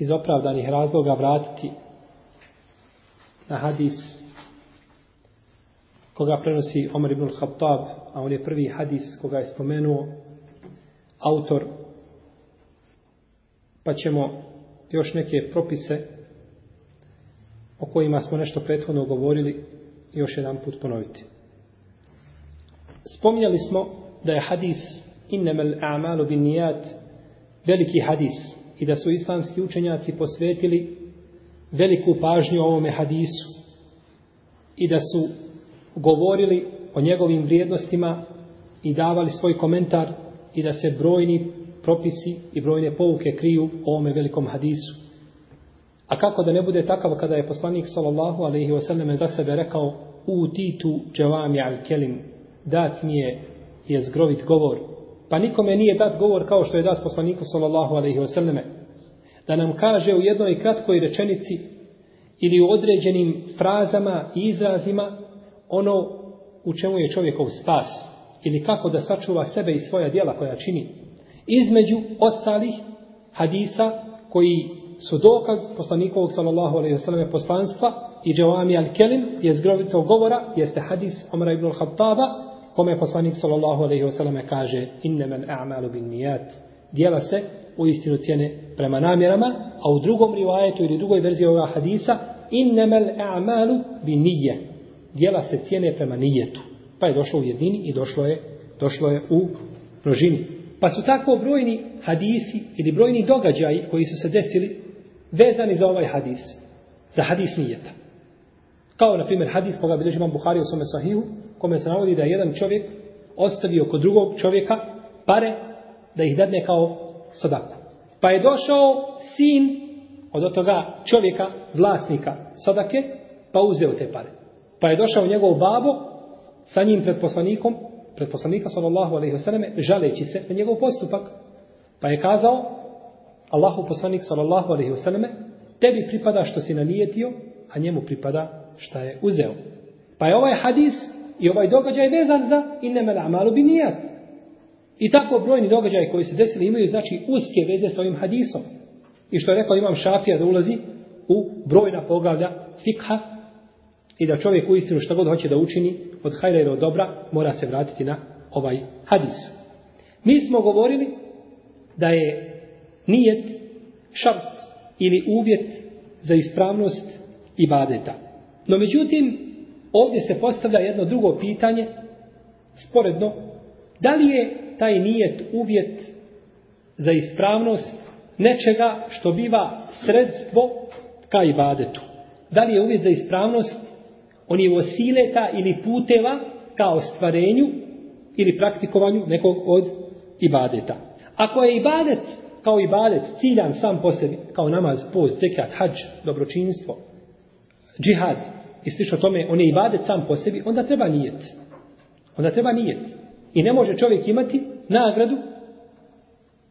iz opravdanih razloga vratiti na hadis koga prenosi Omar ibn Khattab, a on je prvi hadis koga je spomenuo autor, pa ćemo još neke propise o kojima smo nešto prethodno govorili još jedan put ponoviti. Spominjali smo da je hadis innamal a'malu bin nijat veliki hadis i da su islamski učenjaci posvetili veliku pažnju ovome hadisu i da su govorili o njegovim vrijednostima i davali svoj komentar i da se brojni propisi i brojne pouke kriju o ovome velikom hadisu. A kako da ne bude takav kada je poslanik sallallahu alaihi wasallam za sebe rekao u titu dževam al kelim dat mi je je govor pa nikome nije dat govor kao što je dat poslaniku sallallahu alaihi wasallame. Da nam kaže u jednoj kratkoj rečenici ili u određenim frazama i izrazima ono u čemu je čovjekov spas ili kako da sačuva sebe i svoja djela koja čini. Između ostalih hadisa koji su dokaz poslanikovog sallallahu alaihi wasallam poslanstva i džavami al-Kelim je zgrovito govora jeste hadis Omara ibn al-Khattaba kome poslanik sallallahu alejhi ve selleme kaže innamal a'malu binniyat djela se u istinu cijene prema namjerama a u drugom rivajetu ili drugoj verziji ovoga hadisa innamal a'malu binniyah djela se cijene prema nijetu pa je došlo u jedini i došlo je došlo je u množini pa su tako brojni hadisi ili brojni događaji koji su se desili vezani za ovaj hadis za hadis nijeta kao na primjer hadis koga bilježi imam Buhari u svome sahihu kome se navodi da je jedan čovjek ostavio kod drugog čovjeka pare da ih dadne kao sadaku. Pa je došao sin od toga čovjeka, vlasnika sadake, pa uzeo te pare. Pa je došao njegov babo sa njim pred poslanikom, pred poslanika sallallahu žaleći se na njegov postupak. Pa je kazao Allahu poslanik sallallahu alejhi ve tebi pripada što si nanijetio, a njemu pripada šta je uzeo. Pa je ovaj hadis i ovaj događaj je vezan za malo amalu binijat. I tako brojni događaji koji se desili imaju znači uske veze sa ovim hadisom. I što je rekao imam šafija da ulazi u brojna poglavlja fikha i da čovjek u istinu što god hoće da učini od hajra ili od dobra mora se vratiti na ovaj hadis. Mi smo govorili da je nijet šart ili uvjet za ispravnost ibadeta. No međutim, Ovdje se postavlja jedno drugo pitanje, sporedno, da li je taj nijet uvjet za ispravnost nečega što biva sredstvo ka ibadetu. Da li je uvjet za ispravnost on je osileta ili puteva ka ostvarenju ili praktikovanju nekog od ibadeta. Ako je ibadet kao ibadet ciljan sam po sebi, kao namaz, post, zekat, hađ, dobročinstvo, džihad, i slično tome, on je vade sam po sebi, onda treba nijet. Onda treba nijet. I ne može čovjek imati nagradu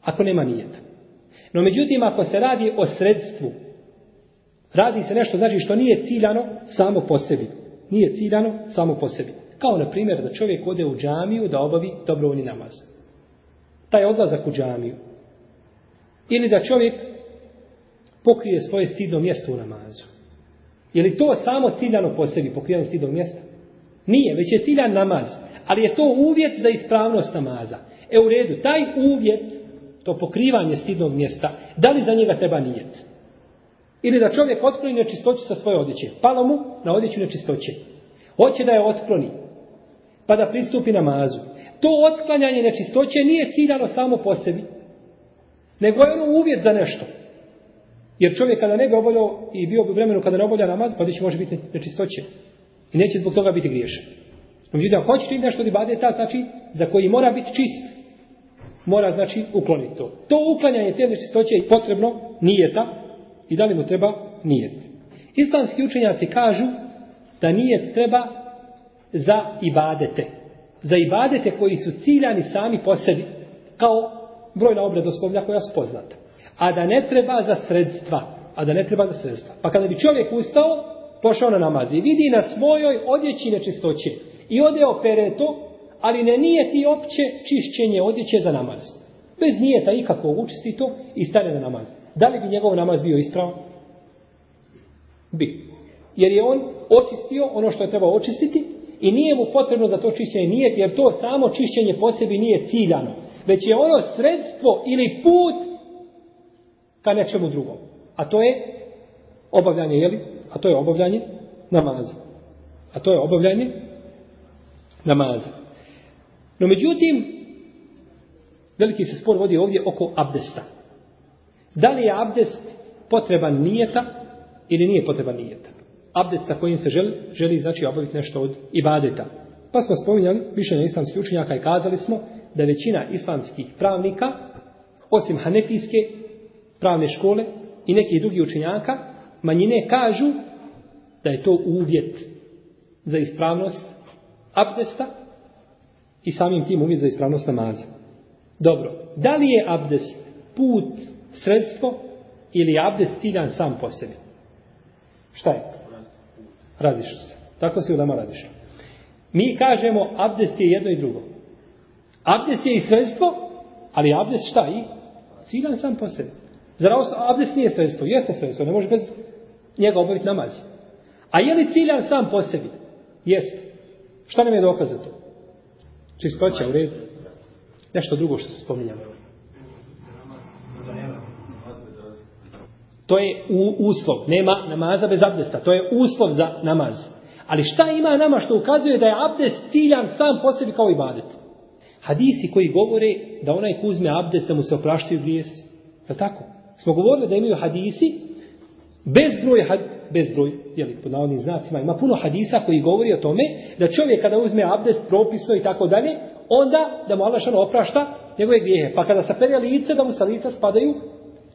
ako nema nijeta. No međutim, ako se radi o sredstvu, radi se nešto znači što nije ciljano samo po sebi. Nije ciljano samo po sebi. Kao na primjer da čovjek ode u džamiju da obavi dobrovoljni namaz. Taj odlazak u džamiju. Ili da čovjek pokrije svoje stidno mjesto u namazu. Je li to samo ciljano po sebi, pokrivanje stidnog mjesta? Nije, već je ciljan namaz. Ali je to uvjet za ispravnost namaza. E u redu, taj uvjet, to pokrivanje stidnog mjesta, da li za njega treba nijet? Ili da čovjek otkloni nečistoću sa svoje odjeće. Palo mu na odjeću nečistoće. Hoće da je otkloni, pa da pristupi namazu. To otklanjanje nečistoće nije ciljano samo po sebi, nego je ono uvjet za nešto. Jer čovjek kada ne bi obavljao i bio bi vremenu kada ne obavlja namaz, pa neće može biti nečistoće. I neće zbog toga biti griješan. Međutim, ako hoće činiti nešto od ibadeta, znači za koji mora biti čist, mora znači ukloniti to. To uklanjanje te nečistoće je potrebno nijeta i da li mu treba nijet. Islamski učenjaci kažu da nijet treba za ibadete. Za ibadete koji su ciljani sami po sebi, kao brojna obredoslovlja koja su poznata a da ne treba za sredstva. A da ne treba za sredstva. Pa kada bi čovjek ustao, pošao na namaz i vidi na svojoj odjeći nečistoće i odeo pereto, ali ne nije ti opće čišćenje odjeće za namaz. Bez nijeta ikako učisti to i stane na namaz. Da li bi njegov namaz bio ispravan? Bi. Jer je on očistio ono što je trebao očistiti i nije mu potrebno da to čišćenje nijeti, jer to samo čišćenje po sebi nije ciljano. Već je ono sredstvo ili put ka nečemu drugom. A to je obavljanje, jeli? A to je obavljanje namaza. A to je obavljanje namaza. No međutim, veliki se spor vodi ovdje oko abdesta. Da li je abdest potreban nijeta ili nije potreban nijeta? Abdest sa kojim se želi, želi znači obaviti nešto od ibadeta. Pa smo spominjali na islamskih učenjaka i kazali smo da većina islamskih pravnika, osim hanefijske, pravne škole i neki drugi učenjaka, manjine kažu da je to uvjet za ispravnost abdesta i samim tim uvjet za ispravnost namaza. Dobro, da li je abdest put, sredstvo ili je abdest ciljan sam po sebi? Šta je? radiš se. Tako se u nama Mi kažemo abdest je jedno i drugo. Abdest je i sredstvo, ali abdest šta i? Ciljan sam po sebi. Zar abdest nije sredstvo? Jeste sredstvo, ne može bez njega obaviti namaz. A je li ciljan sam po sebi? Jeste. Šta nam je dokaz za to? Čistoća u redu. Nešto drugo što se spominjamo. To je uslov. Nema namaza bez abdesta. To je uslov za namaz. Ali šta ima nama što ukazuje da je abdest ciljan sam po sebi kao i badet? Hadisi koji govore da onaj ko uzme abdest da mu se opraštaju grijesi. Je tako? smo govorili da imaju hadisi bezbroj, had, bezbroj jeli, pod navodnim znacima, ima puno hadisa koji govori o tome da čovjek kada uzme abdest propisno i tako dalje, onda da mu Allah oprašta njegove grijehe. Pa kada sapere lice, da mu sa lica spadaju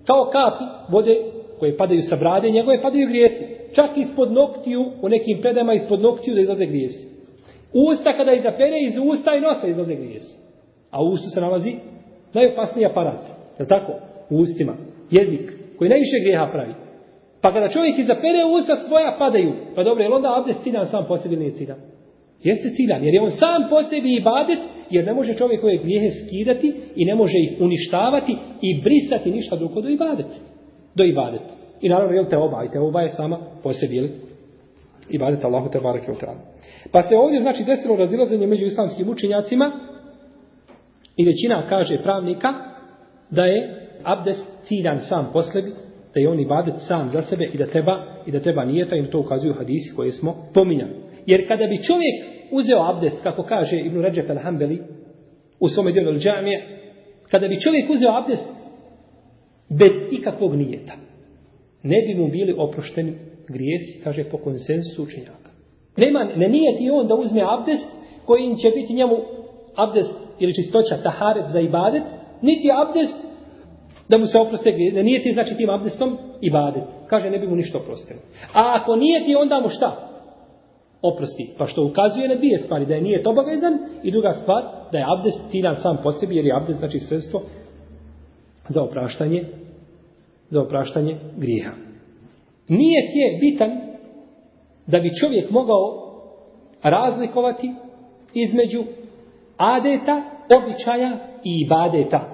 kao kapi vode koje padaju sa brade, njegove padaju grijeci. Čak ispod noktiju, u nekim predama ispod noktiju da izlaze grijesi. Usta kada izapere, iz usta i nosa izlaze grijesi. A u ustu se nalazi najopasniji aparat. Je tako? U ustima. Jezik koji najviše grijeha pravi. Pa kada čovjek izapere usta svoja padaju. Pa dobro, je onda abdest ciljan sam po sebi nije ciljan? Jeste ciljan, jer je on sam po sebi ibadet, jer ne može čovjek ove grijehe skidati i ne može ih uništavati i brisati ništa drugo do ibadet. Do ibadet. I naravno, jel te obajte? I te oba je sama po sebi, jel? Ibadet Allahu te barake u Pa se ovdje, znači, desilo razilazenje među islamskim učinjacima i većina, kaže pravnika, da je Abdes ciljan sam po da je on ibadet sam za sebe i da treba, i da treba nijeta, im to ukazuju hadisi koje smo pominjali. Jer kada bi čovjek uzeo abdest, kako kaže Ibn hambeli u svome djelu džamije, kada bi čovjek uzeo abdest bez ikakvog nijeta, ne bi mu bili oprošteni grijesi, kaže po konsensu učenjaka. Nema, ne nije ti on da uzme abdest koji će biti njemu abdest ili čistoća taharet za ibadet, niti abdest da mu se oproste Da nije ti, znači, tim abdestom i badet. Kaže, ne bi mu ništa oprostilo. A ako nije ti, onda mu šta? Oprosti. Pa što ukazuje na dvije stvari. Da je nije obavezan i druga stvar, da je abdest ciljan sam po sebi, jer je abdest, znači, sredstvo za opraštanje, za opraštanje grijeha. Nije ti je bitan da bi čovjek mogao razlikovati između adeta, običaja i ibadeta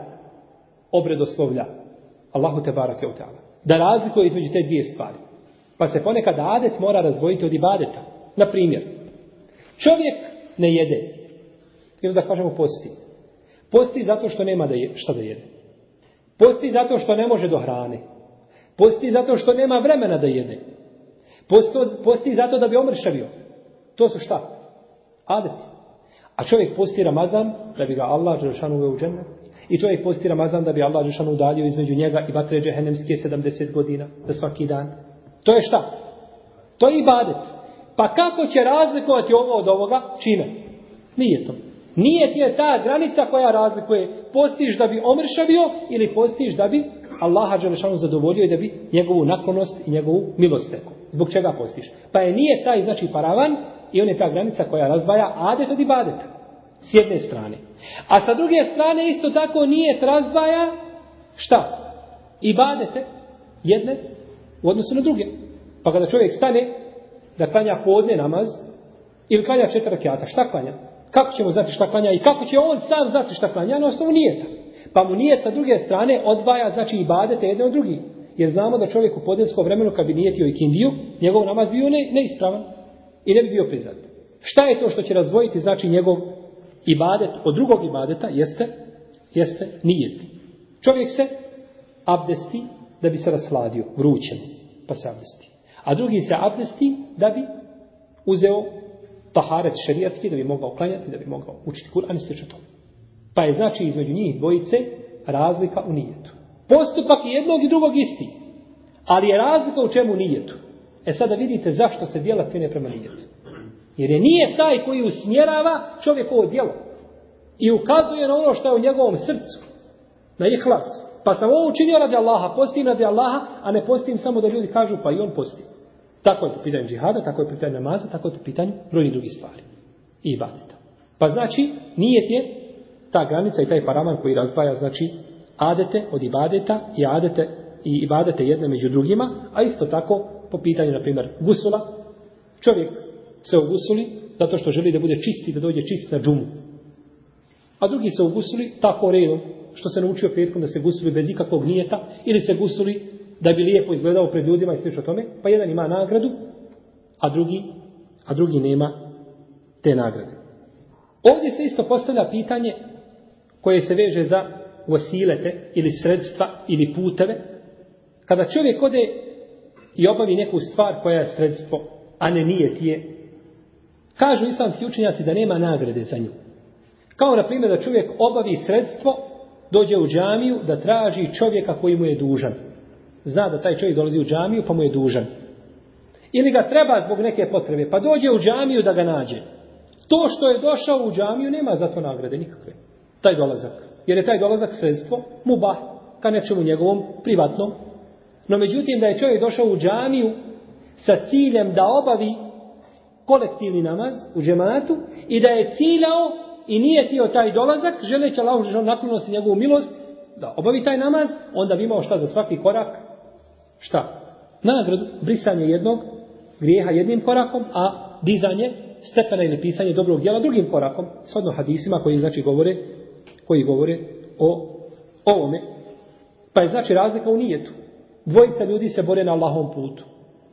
obredoslovlja Allahu te barake u ta'ala. Da razlikuje između te dvije stvari. Pa se ponekad adet mora razdvojiti od ibadeta. Na primjer, čovjek ne jede. Ili da kažemo posti. Posti zato što nema da je, šta da jede. Posti zato što ne može do hrane. Posti zato što nema vremena da jede. Posto, posti zato da bi omršavio. To su šta? Adeti. A čovjek posti Ramazan da bi ga Allah Đelšanu uveo u džennet. I to je posti Ramazan da bi Allah Žešan između njega i vatre džehennemske 70 godina za svaki dan. To je šta? To je ibadet. Pa kako će razlikovati ovo od ovoga? Čime? Nije to. Nije ti je ta granica koja razlikuje. Postiš da bi omršavio ili postiš da bi Allaha Đelešanu zadovoljio i da bi njegovu naklonost i njegovu milost Zbog čega postiš? Pa je nije taj znači paravan i on je ta granica koja razvaja adet od ibadeta. S jedne strane. A sa druge strane isto tako nije razdvaja šta? I badete jedne u odnosu na druge. Pa kada čovjek stane da klanja podne namaz ili klanja četiri rakijata, šta klanja? Kako ćemo znati šta klanja i kako će on sam znati šta klanja na osnovu nijeta? Pa mu nije sa druge strane odvaja znači i badete jedne od drugih. Jer znamo da čovjek u podnevskom vremenu kad bi nijetio i kindiju, njegov namaz bio neispravan i ne bi bio priznat. Šta je to što će razvojiti znači njegov ibadet od drugog ibadeta jeste, jeste nijet. Čovjek se abdesti da bi se rasladio, vrućen, pa se abdesti. A drugi se abdesti da bi uzeo taharet šerijatski, da bi mogao klanjati, da bi mogao učiti Kur'an i Pa je znači između njih dvojice razlika u nijetu. Postupak je jednog i drugog isti, ali je razlika u čemu nijetu. E sada vidite zašto se djela cijene prema nijetu. Jer je nije taj koji usmjerava čovjekovo djelo. I ukazuje na ono što je u njegovom srcu. Na ihlas. Pa sam ovo učinio radi Allaha, postim radi Allaha, a ne postim samo da ljudi kažu pa i on posti. Tako je po pitanju džihada, tako je po pitanju namaza, tako je po pitanju brojnih drugih stvari. I ibadeta. Pa znači, nije je ta granica i taj paravan koji razdvaja, znači, adete od ibadeta i adete i ibadete jedne među drugima, a isto tako po pitanju, na primjer, gusula, čovjek se ugusuli zato što želi da bude čisti, da dođe čist na džumu. A drugi se ugusuli tako redom, što se naučio petkom da se gusuli bez ikakvog nijeta ili se gusuli da bi lijepo izgledao pred ljudima i o tome, pa jedan ima nagradu, a drugi, a drugi nema te nagrade. Ovdje se isto postavlja pitanje koje se veže za osilete ili sredstva ili puteve. Kada čovjek ode i obavi neku stvar koja je sredstvo, a ne nije tije, Kažu islamski učenjaci da nema nagrade za nju. Kao na primjer da čovjek obavi sredstvo, dođe u džamiju da traži čovjeka koji mu je dužan. Zna da taj čovjek dolazi u džamiju pa mu je dužan. Ili ga treba zbog neke potrebe, pa dođe u džamiju da ga nađe. To što je došao u džamiju nema za to nagrade nikakve. Taj dolazak. Jer je taj dolazak sredstvo muba, ka nečemu njegovom privatnom. No međutim da je čovjek došao u džamiju sa ciljem da obavi kolektivni namaz u džematu i da je ciljao i nije tio taj dolazak, želeći Allahu naklonost se njegovu milost, da obavi taj namaz, onda bi imao šta za svaki korak, šta? Nagradu, brisanje jednog grijeha jednim korakom, a dizanje stepena ili pisanje dobrog djela drugim korakom, svodno hadisima koji znači govore, koji govore o ovome. Pa je znači razlika u nijetu. Dvojica ljudi se bore na lahom putu.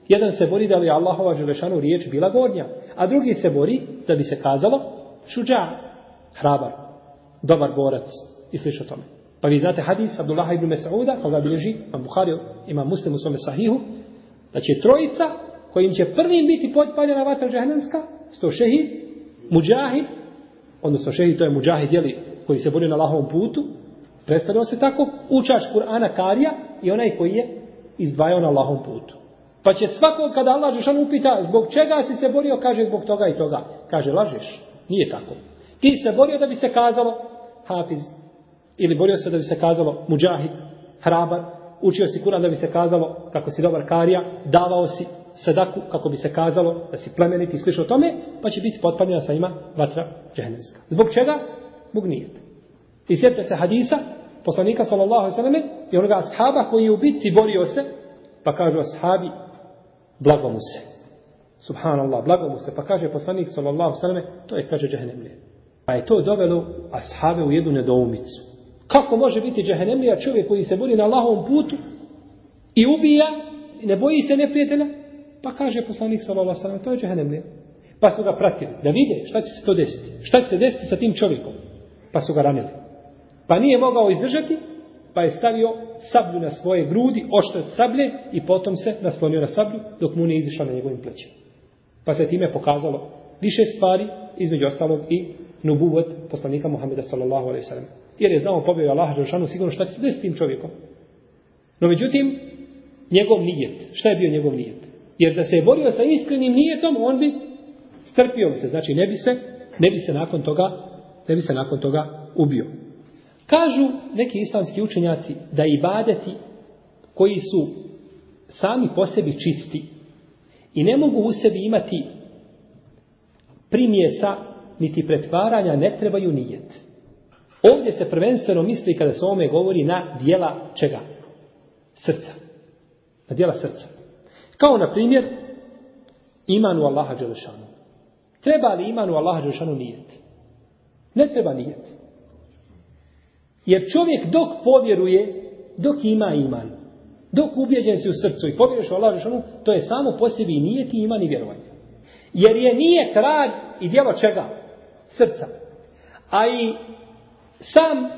Jedan se bori da bi Allahova Želešanu riječ bila gornja, a drugi se bori da bi se kazalo šuđa, hrabar, dobar borac i slično tome. Pa vi znate hadis Abdullah ibn Mesauda, koga bilježi imam Buhari, imam Muslim u svome sahihu, da će trojica kojim će prvim biti potpaljena vatra džahnanska, sto šehi, muđahid, odnosno šehi to je muđahid, jeli, koji se bori na Allahovom putu, predstavljao se tako, učaš Kur'ana Karija i onaj koji je izdvajao na lahom putu. Pa će svako kada Allah Žešanu upita zbog čega si se borio, kaže zbog toga i toga. Kaže lažeš, nije tako. Ti se borio da bi se kazalo hafiz ili borio se da bi se kazalo muđahid, hrabar, učio si Kur'an da bi se kazalo kako si dobar karija, davao si sadaku kako bi se kazalo da si plemenit i slišao tome, pa će biti potpadnjena sa ima vatra džehennemska. Zbog čega? Bog nije. I sjetite se hadisa poslanika sallallahu alejhi i onoga ashaba koji je u bitci borio se, pa kažu ashabi Blago mu se. Subhanallah, blago mu se. Pa kaže poslanik sallallahu sallam, to je, kaže, džehennemlija. Pa je to dovelo ashave u jednu nedoumicu. Kako može biti džehennemlija čovjek koji se bori na Allahovom putu i ubija, i ne boji se neprijatelja? Pa kaže poslanik sallallahu sallam, to je džehennemlija. Pa su ga pratili, da vide šta će se to desiti. Šta će se desiti sa tim čovjekom? Pa su ga ranili. Pa nije mogao izdržati, pa je stavio sablju na svoje grudi, oštret sablje i potom se naslonio na sablju dok mu nije izišla na njegovim plećima. Pa se time pokazalo više stvari, između ostalog i nubuvod poslanika Muhammeda sallallahu alaihi sallam. Jer je znao pobjeo Allah Žešanu sigurno šta će se desiti tim čovjekom. No međutim, njegov nijet. Šta je bio njegov nijet? Jer da se je borio sa iskrenim nijetom, on bi strpio se. Znači ne bi se, ne bi se nakon toga, ne bi se nakon toga ubio. Kažu neki islamski učenjaci da i ibadeti koji su sami po sebi čisti i ne mogu u sebi imati primjesa niti pretvaranja ne trebaju nijet. Ovdje se prvenstveno misli kada se o ome govori na dijela čega? Srca. Na dijela srca. Kao na primjer imanu Allaha Đelešanu. Treba li imanu Allaha Đelešanu nijet? Ne treba nijeti. Jer čovjek dok povjeruje, dok ima iman, dok ubjeđen si u srcu i povjeruješ u Allah to je samo po sebi i nije ti iman i vjerovanje. Jer je nije trag i djelo čega? Srca. A i sam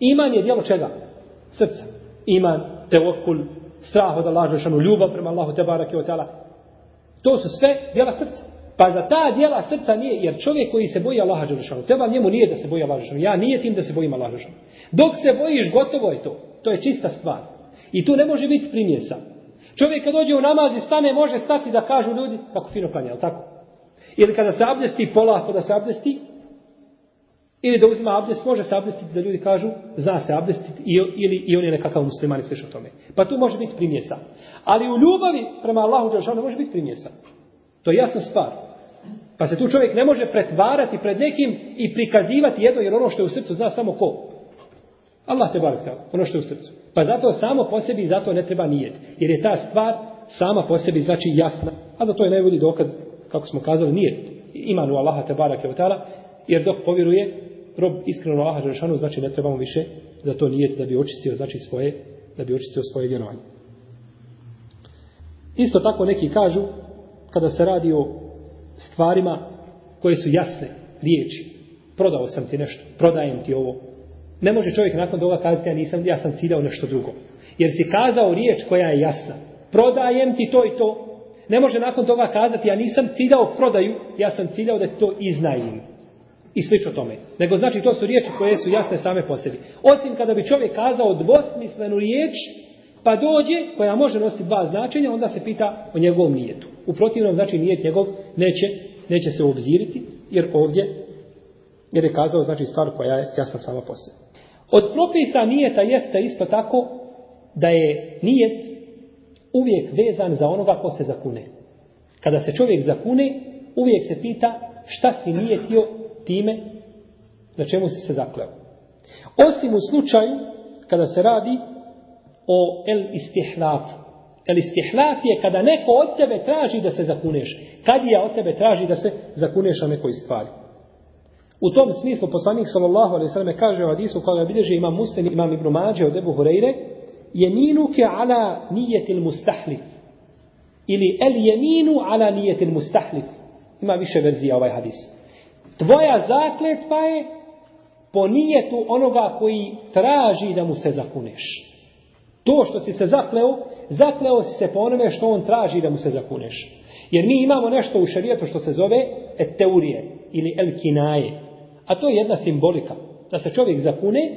iman je djelo čega? Srca. Iman, teokul, strah od Allah ljubav prema Allahu te To su sve djela srca. Pa za ta djela srca nije, jer čovjek koji se boji Allaha Đelešanu, treba njemu nije da se boji Allaha Ja nije tim da se bojim Allaha Dok se bojiš, gotovo je to. To je čista stvar. I tu ne može biti primjesa. Čovjek kad dođe u namaz i stane, može stati da kažu ljudi, kako fino klanja, ali tako? Ili kada se abdesti, polako da se abdesti, ili da uzima abdest, može se abdestiti da ljudi kažu, zna se abdestiti ili i on je nekakav musliman i o tome. Pa tu može biti primjesa. Ali u ljubavi prema Allahu Đelešanu može biti primjesa. To je jasna stvar. Pa se tu čovjek ne može pretvarati pred nekim i prikazivati jedno, jer ono što je u srcu zna samo ko. Allah te barek ono što je u srcu. Pa zato samo po sebi zato ne treba nijet. Jer je ta stvar sama po sebi znači jasna. A za to je najbolji dokaz, kako smo kazali, nije imanu Allaha te barek jer dok povjeruje rob iskreno Allaha znači ne trebamo više za to nijet da bi očistio znači svoje, da bi očistio svoje vjerovanje. Isto tako neki kažu kada se radi o stvarima koje su jasne, riječi. Prodao sam ti nešto, prodajem ti ovo. Ne može čovjek nakon toga kazati ja nisam, ja sam ciljao nešto drugo. Jer si kazao riječ koja je jasna. Prodajem ti to i to. Ne može nakon toga kazati ja nisam ciljao prodaju, ja sam ciljao da ti to iznajim. I slično tome. Nego znači to su riječi koje su jasne same po sebi. Osim kada bi čovjek kazao dvosmislenu riječ pa dođe koja može nositi dva značenja, onda se pita o njegovom nijetu. U protivnom, znači nijet njegov neće, neće se obziriti, jer ovdje, jer je kazao znači stvar koja je jasna sama po Od propisa nijeta jeste isto tako da je nijet uvijek vezan za onoga ko se zakune. Kada se čovjek zakune, uvijek se pita šta si nijetio time na čemu si se zakleo. Osim u slučaju kada se radi o el istihlaf. El istihlaf je kada neko od tebe traži da se zakuneš. Kad je od tebe traži da se zakuneš o nekoj stvari. U tom smislu poslanik sallallahu alejhi ve selleme kaže u hadisu koga bilježi imam Muslim imam Ibn Mađe od Ebu Hurajre jeminuke ala nijetil mustahlif ili el jeminu ala nijetil mustahlif ima više verzija ovaj hadis tvoja zakletva je po nijetu onoga koji traži da mu se zakuneš to što si se zakleo, zakleo si se po onome što on traži da mu se zakuneš. Jer mi imamo nešto u šarijetu što se zove eteurije ili elkinaje. A to je jedna simbolika. Da se čovjek zakune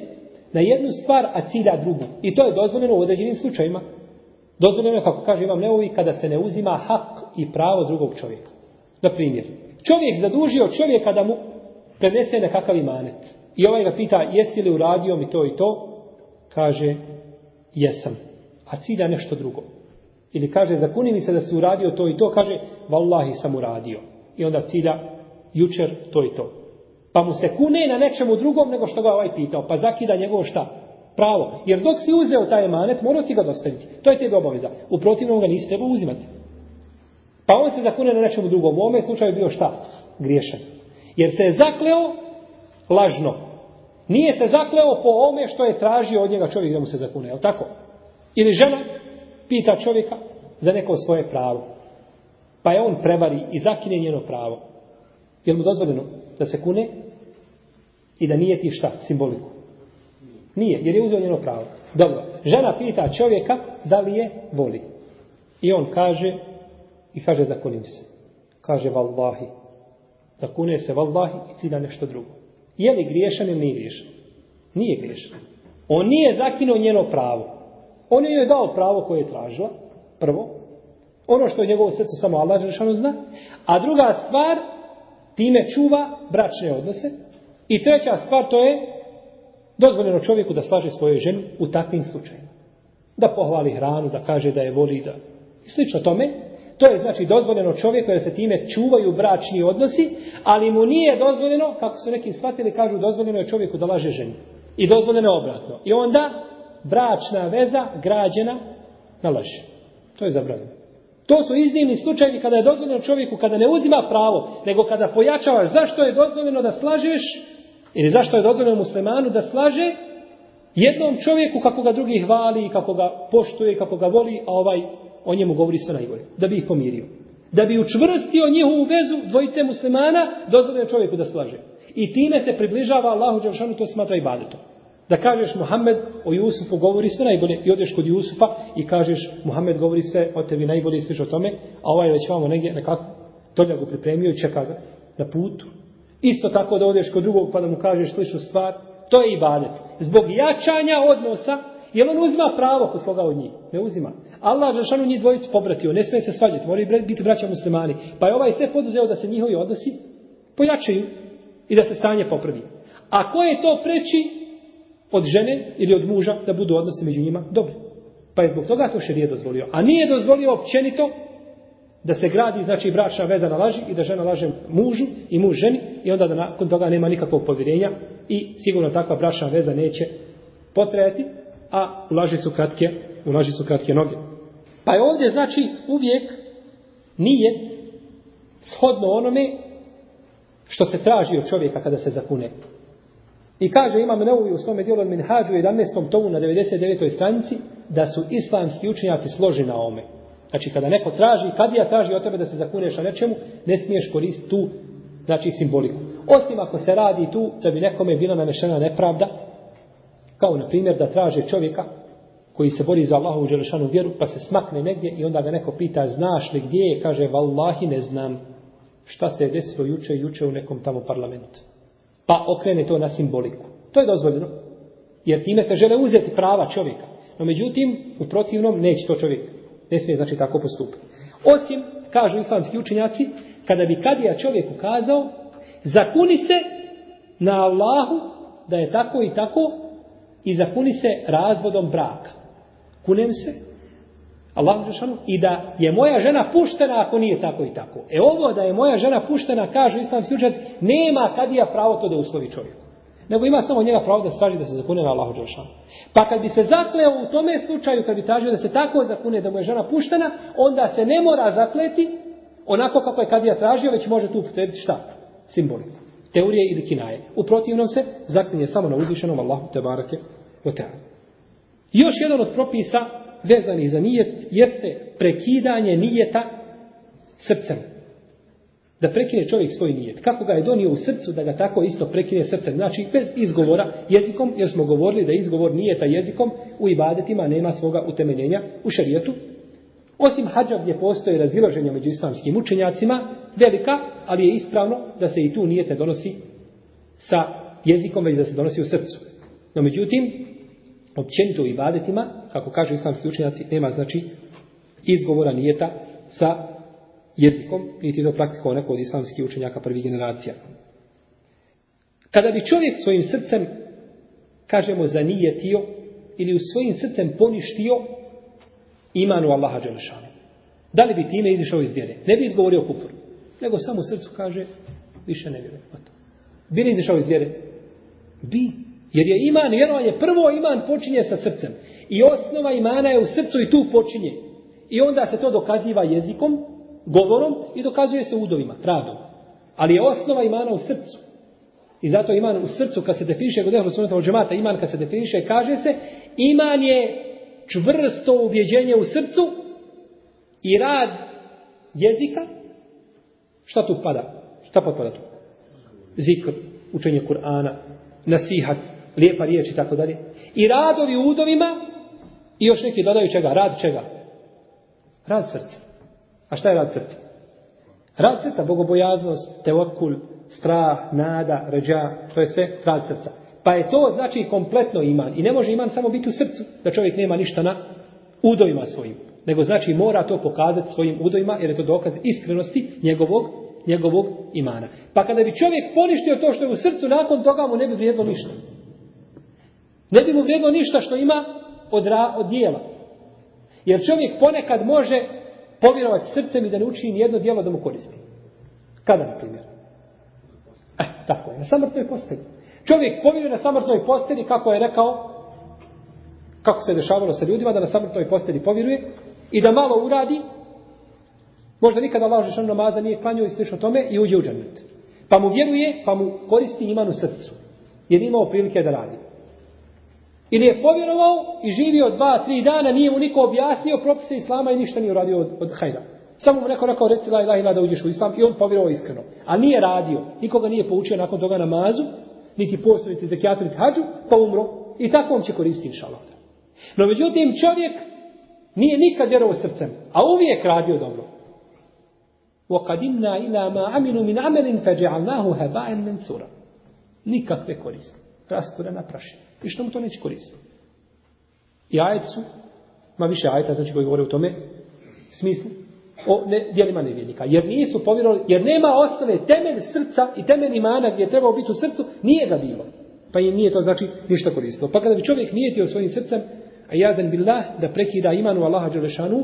na jednu stvar, a cilja drugu. I to je dozvoljeno u određenim slučajima. Dozvoljeno je, kako kaže vam Neovi, kada se ne uzima hak i pravo drugog čovjeka. Na primjer, čovjek zadužio čovjeka da mu prenese nekakav imanet. I ovaj ga pita, jesi li uradio mi to i to? Kaže, jesam, a cilja nešto drugo. Ili kaže, zakuni mi se da si uradio to i to, kaže, vallahi sam uradio. I onda cilja, jučer to i to. Pa mu se kune na nečemu drugom nego što ga ovaj pitao, pa zakida njegovo šta? Pravo. Jer dok si uzeo taj emanet, morao si ga dostaviti. To je tebi obaveza. U protivnom ga nisi trebao uzimati. Pa on se zakune na nečemu drugom. U ovome slučaju bio šta? Griješan. Jer se je zakleo lažno. Nije se zakleo po ome što je tražio od njega čovjek da mu se zakune, je tako? Ili žena pita čovjeka za neko svoje pravo. Pa je on prevari i zakine njeno pravo. Je li mu dozvoljeno da se kune i da nije ti šta, simboliku? Nije, jer je uzeo njeno pravo. Dobro, žena pita čovjeka da li je voli. I on kaže, i kaže zakonim se. Kaže vallahi. Zakune se vallahi i cilja nešto drugo. Je li griješan ili nije griješan? Nije griješan. On nije zakinuo njeno pravo. On je joj dao pravo koje je tražila, prvo. Ono što je njegovo srce samo Allah Žešanu zna. A druga stvar, time čuva bračne odnose. I treća stvar, to je dozvoljeno čovjeku da slaže svoju ženu u takvim slučajima. Da pohvali hranu, da kaže da je voli, da... I slično tome, to je znači dozvoljeno čovjeku jer se time čuvaju bračni odnosi, ali mu nije dozvoljeno, kako su neki shvatili, kažu dozvoljeno je čovjeku da laže ženi. I dozvoljeno je obratno. I onda bračna veza građena na laži. To je zabranjeno. To su iznimni slučajevi kada je dozvoljeno čovjeku, kada ne uzima pravo, nego kada pojačavaš zašto je dozvoljeno da slažeš, ili zašto je dozvoljeno muslimanu da slaže jednom čovjeku kako ga drugi hvali, kako ga poštuje, kako ga voli, a ovaj o njemu govori sve najbolje, da bi ih pomirio. Da bi učvrstio njihovu vezu dvojice muslimana, dozvole čovjeku da slaže. I time se približava Allahu Đelšanu, to smatra i badetom. Da kažeš Muhammed o Jusufu govori sve najbolje i odeš kod Jusufa i kažeš Muhammed govori sve o tebi najbolje i o tome, a ovaj već vamo negdje nekako go pripremio i čeka ga na putu. Isto tako da odeš kod drugog pa da mu kažeš sličnu stvar, to je ibadet. Zbog jačanja odnosa, jer on uzima pravo kod koga od njih. Ne uzima. Allah Žešanu njih dvojicu pobratio, ne smije se svađati, moraju biti braća muslimani. Pa je ovaj sve poduzeo da se njihovi odnosi pojačaju i da se stanje popravi. A ko je to preći od žene ili od muža da budu odnose među njima dobri? Pa je zbog toga to nije dozvolio. A nije dozvolio općenito da se gradi znači bračna veza na laži i da žena laže mužu i muž ženi i onda da nakon toga nema nikakvog povjerenja i sigurno takva bračna veza neće potrajati, a ulaži su kratke, u su kratke noge. Pa je ovdje znači uvijek nije shodno onome što se traži od čovjeka kada se zakune. I kaže Imam Neuvi u svome dijelu Minhađu 11. tomu na 99. stranici da su islamski učenjaci složi na ome. Znači kada neko traži, kadija traži od tebe da se zakuneš na nečemu, ne smiješ koristiti tu znači simboliku. Osim ako se radi tu da bi nekome bila nanešena nepravda, kao na primjer da traže čovjeka koji se bori za Allahovu želešanu vjeru, pa se smakne negdje i onda ga neko pita, znaš li gdje je? Kaže, vallahi ne znam šta se je desilo juče juče u nekom tamo parlamentu. Pa okrene to na simboliku. To je dozvoljeno. Jer time se žele uzeti prava čovjeka. No međutim, u protivnom neće to čovjek. Ne smije znači tako postupiti. Osim, kažu islamski učinjaci, kada bi kadija čovjek ukazao, zakuni se na Allahu da je tako i tako i zakuni se razvodom braka. Kunem se Allahu i da je moja žena puštena ako nije tako i tako. E ovo da je moja žena puštena, kaže islamski učenac, nema kadija pravo to da uslovi čovjek. Nego ima samo njega pravo da straži da se zakune na Allahu Pa kad bi se zakleo u tome slučaju, kad bi tražio da se tako zakune da mu je žena puštena, onda se ne mora zakleti onako kako je kadija tražio, već može tu upotrebiti šta? Simboliku. Teorije ili kinaje. U protivnom se zaklinje samo na uzvišenom Allahu te barake o još jedan od propisa vezanih za nijet jeste prekidanje nijeta srcem. Da prekine čovjek svoj nijet. Kako ga je donio u srcu da ga tako isto prekine srcem. Znači bez izgovora jezikom, jer smo govorili da izgovor nijeta jezikom u ibadetima nema svoga utemeljenja u šarijetu. Osim hađa gdje postoje razilaženja među islamskim učenjacima, velika, ali je ispravno da se i tu nijete donosi sa jezikom, već da se donosi u srcu. No međutim, općenito i ibadetima, kako kažu islamski učenjaci, nema znači izgovora nijeta sa jezikom, niti to praktikovao neko od islamskih učenjaka prvih generacija. Kada bi čovjek svojim srcem, kažemo, zanijetio ili u svojim srcem poništio imanu Allaha Đelešanu, da li bi time izišao iz vjere? Ne bi izgovorio kufru, nego samo srcu kaže, više ne vjerujem. Bi li izišao iz vjere? Bi. Jer je iman vjerovanje, prvo iman počinje sa srcem. I osnova imana je u srcu i tu počinje. I onda se to dokaziva jezikom, govorom i dokazuje se udovima, radom. Ali je osnova imana u srcu. I zato iman u srcu kad se definiše kod od džemata, iman kad se definiše kaže se iman je čvrsto ubjeđenje u srcu i rad jezika. Šta tu pada? Šta potpada tu? Zikr, učenje Kur'ana, nasihat, lijepa riječ i tako dalje. I radovi u udovima i još neki dodaju čega? Rad čega? Rad srca. A šta je rad srca? Rad srca, bogobojaznost, teokul, strah, nada, ređa, to je sve rad srca. Pa je to znači kompletno iman. I ne može iman samo biti u srcu, da čovjek nema ništa na udovima svojim. Nego znači mora to pokazati svojim udovima, jer je to dokaz iskrenosti njegovog, njegovog imana. Pa kada bi čovjek poništio to što je u srcu, nakon toga mu ne bi vrijedilo ništa. Ne bi mu vrijedilo ništa što ima od, od dijela. Jer čovjek ponekad može povjerovati srcem i da ne učini jedno djelo da mu koristi. Kada, na primjer? E, tako je, na samrtnoj postelji. Čovjek povjeruje na samrtnoj postelji, kako je rekao, kako se dešavalo sa ljudima, da na samrtnoj postelji povjeruje i da malo uradi, možda nikada Allah Žešan namaza nije klanio i o tome i uđe u džennet. Pa mu vjeruje, pa mu koristi iman u srcu. Jer imao prilike da radi. Ili je povjerovao i živio dva, tri dana, nije mu niko objasnio propise Islama i ništa nije uradio od, od hajda. Samo mu neko rekao, reci la ilaha ila da uđeš u Islam i on povjerovao iskreno. A nije radio, nikoga nije poučio nakon toga namazu, niti postu, niti zekijatu, niti hađu, pa umro. I tako on će koristiti Allah. No međutim, čovjek nije nikad vjerovao srcem, a uvijek radio dobro. وَقَدِمْنَا إِلَا مَا عَمِلُوا مِنْ عَمَلٍ فَجَعَلْنَاهُ هَبَاءً Nikakve koristi. na prašina. I što mu to neće koristiti? I ajet su, ma više ajeta, znači koji govore o tome, smislu, o ne, dijelima nevjednika. Jer nisu povjerovali, jer nema osnove temelj srca i temelj imana gdje je trebao biti u srcu, nije ga bilo. Pa im nije to znači ništa koristilo. Pa kada bi čovjek nijetio svojim srcem, a jadan billah, da prekida imanu Allaha Đelešanu,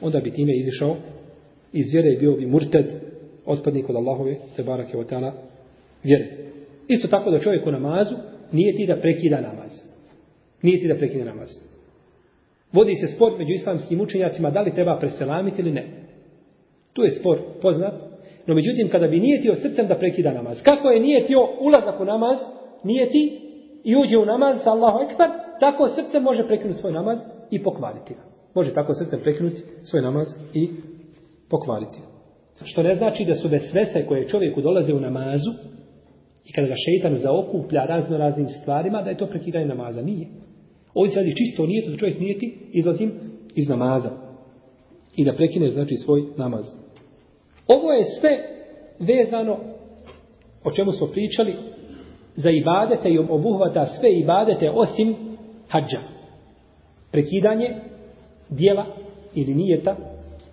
onda bi time izišao iz vjere i bio bi murted, otpadnik od Allahove, te barake vjere. Isto tako da čovjek u namazu, nije ti da prekida namaz. Nije ti da prekida namaz. Vodi se spor među islamskim učenjacima da li treba preselamiti ili ne. Tu je spor poznat. No međutim, kada bi nijetio srcem da prekida namaz. Kako je nijetio ulazak u namaz, nijeti i uđe u namaz sa Allahu Ekber, tako srce može prekinuti svoj namaz i pokvaliti ga. Može tako srcem prekinuti svoj namaz i pokvaliti ga. Što ne znači da su besvese koje čovjeku dolaze u namazu, i kada ga šeitan zaokuplja razno raznim stvarima, da je to prekidanje namaza. Nije. Ovdje sad čisto nije, da čovjek nijeti, izlazim iz namaza. I da prekine, znači, svoj namaz. Ovo je sve vezano, o čemu smo pričali, za ibadete i obuhvata sve ibadete osim hađa. Prekidanje dijela ili nijeta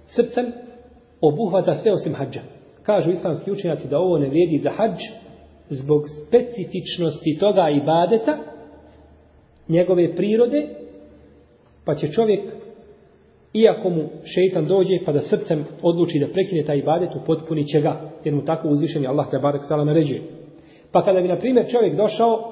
srcem obuhvata sve osim hađa. Kažu islamski učenjaci da ovo ne vrijedi za hađ, zbog specifičnosti toga ibadeta, njegove prirode, pa će čovjek, iako mu šeitan dođe, pa da srcem odluči da prekine taj ibadet, upotpunit će ga, jer mu tako uzvišen je Allah te barek tala naređuje. Pa kada bi, na primjer, čovjek došao,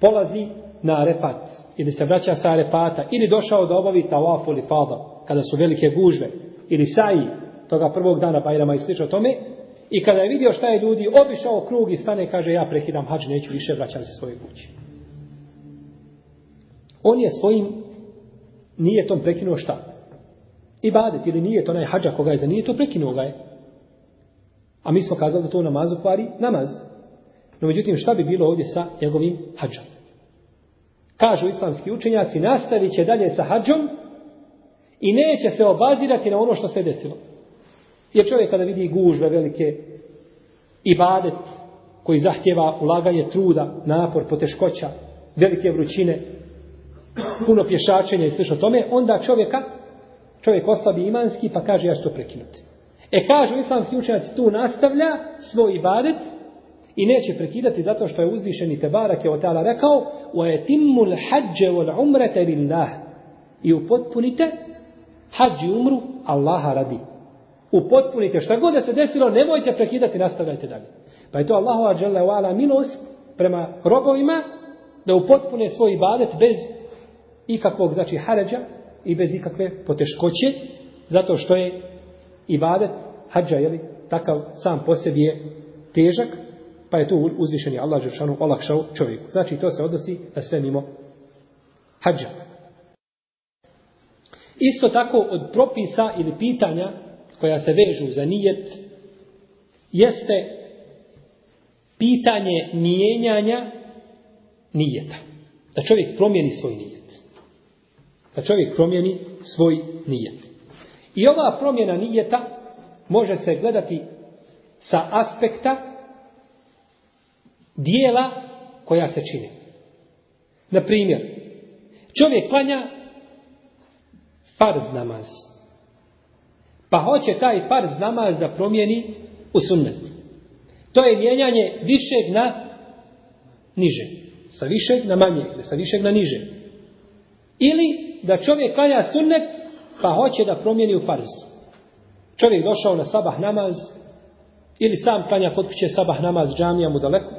polazi na arepat, ili se vraća sa arepata, ili došao da obavi tawaf ili fada, kada su velike gužve, ili saji, toga prvog dana Bajrama pa i slično tome, i kada je vidio šta je ljudi, obišao krug i stane, kaže, ja prekidam hađ, neću više, vraćam se svoje kući. On je svojim nije tom prekinuo šta? I badet, ili nije to onaj hađa koga je za nije to prekinuo ga je. A mi smo kazali da to u namazu kvari namaz. No međutim, šta bi bilo ovdje sa njegovim hađom? Kažu islamski učenjaci, nastavit će dalje sa hađom i neće se obazirati na ono što se desilo. Jer čovjek kada vidi gužve velike i badet koji zahtjeva ulaganje truda, napor, poteškoća, velike vrućine, puno pješačenja i slično tome, onda čovjeka, čovjek oslabi imanski pa kaže ja ću to prekinuti. E kaže islamski učenjaci tu nastavlja svoj ibadet i neće prekidati zato što je uzvišeni Tebarak je od tada rekao وَاَتِمُّ الْحَجَّ وَالْعُمْرَةَ لِلَّهِ I upotpunite hađi umru Allaha radi upotpunite šta god da se desilo, nemojte prekidati, nastavljajte dalje. Pa je to u a'la milost prema robovima da upotpune svoj ibadet bez ikakvog znači haređa i bez ikakve poteškoće zato što je ibadet hađa je takav sam po sebi je težak pa je tu uzvišeni Allah Žešanu olakšao čovjeku. Znači to se odnosi na sve mimo hađa. Isto tako od propisa ili pitanja koja se vežu za nijet jeste pitanje mijenjanja nijeta. Da čovjek promijeni svoj nijet. Da čovjek promijeni svoj nijet. I ova promjena nijeta može se gledati sa aspekta dijela koja se čine. Na primjer, čovjek klanja farz namaz pa hoće taj par namaz da promijeni u sunnet. To je mijenjanje višeg na niže. Sa višeg na manje, sa višeg na niže. Ili da čovjek kanja sunnet, pa hoće da promijeni u farz. Čovjek došao na sabah namaz, ili sam kanja kod sabah namaz džamija mu daleko,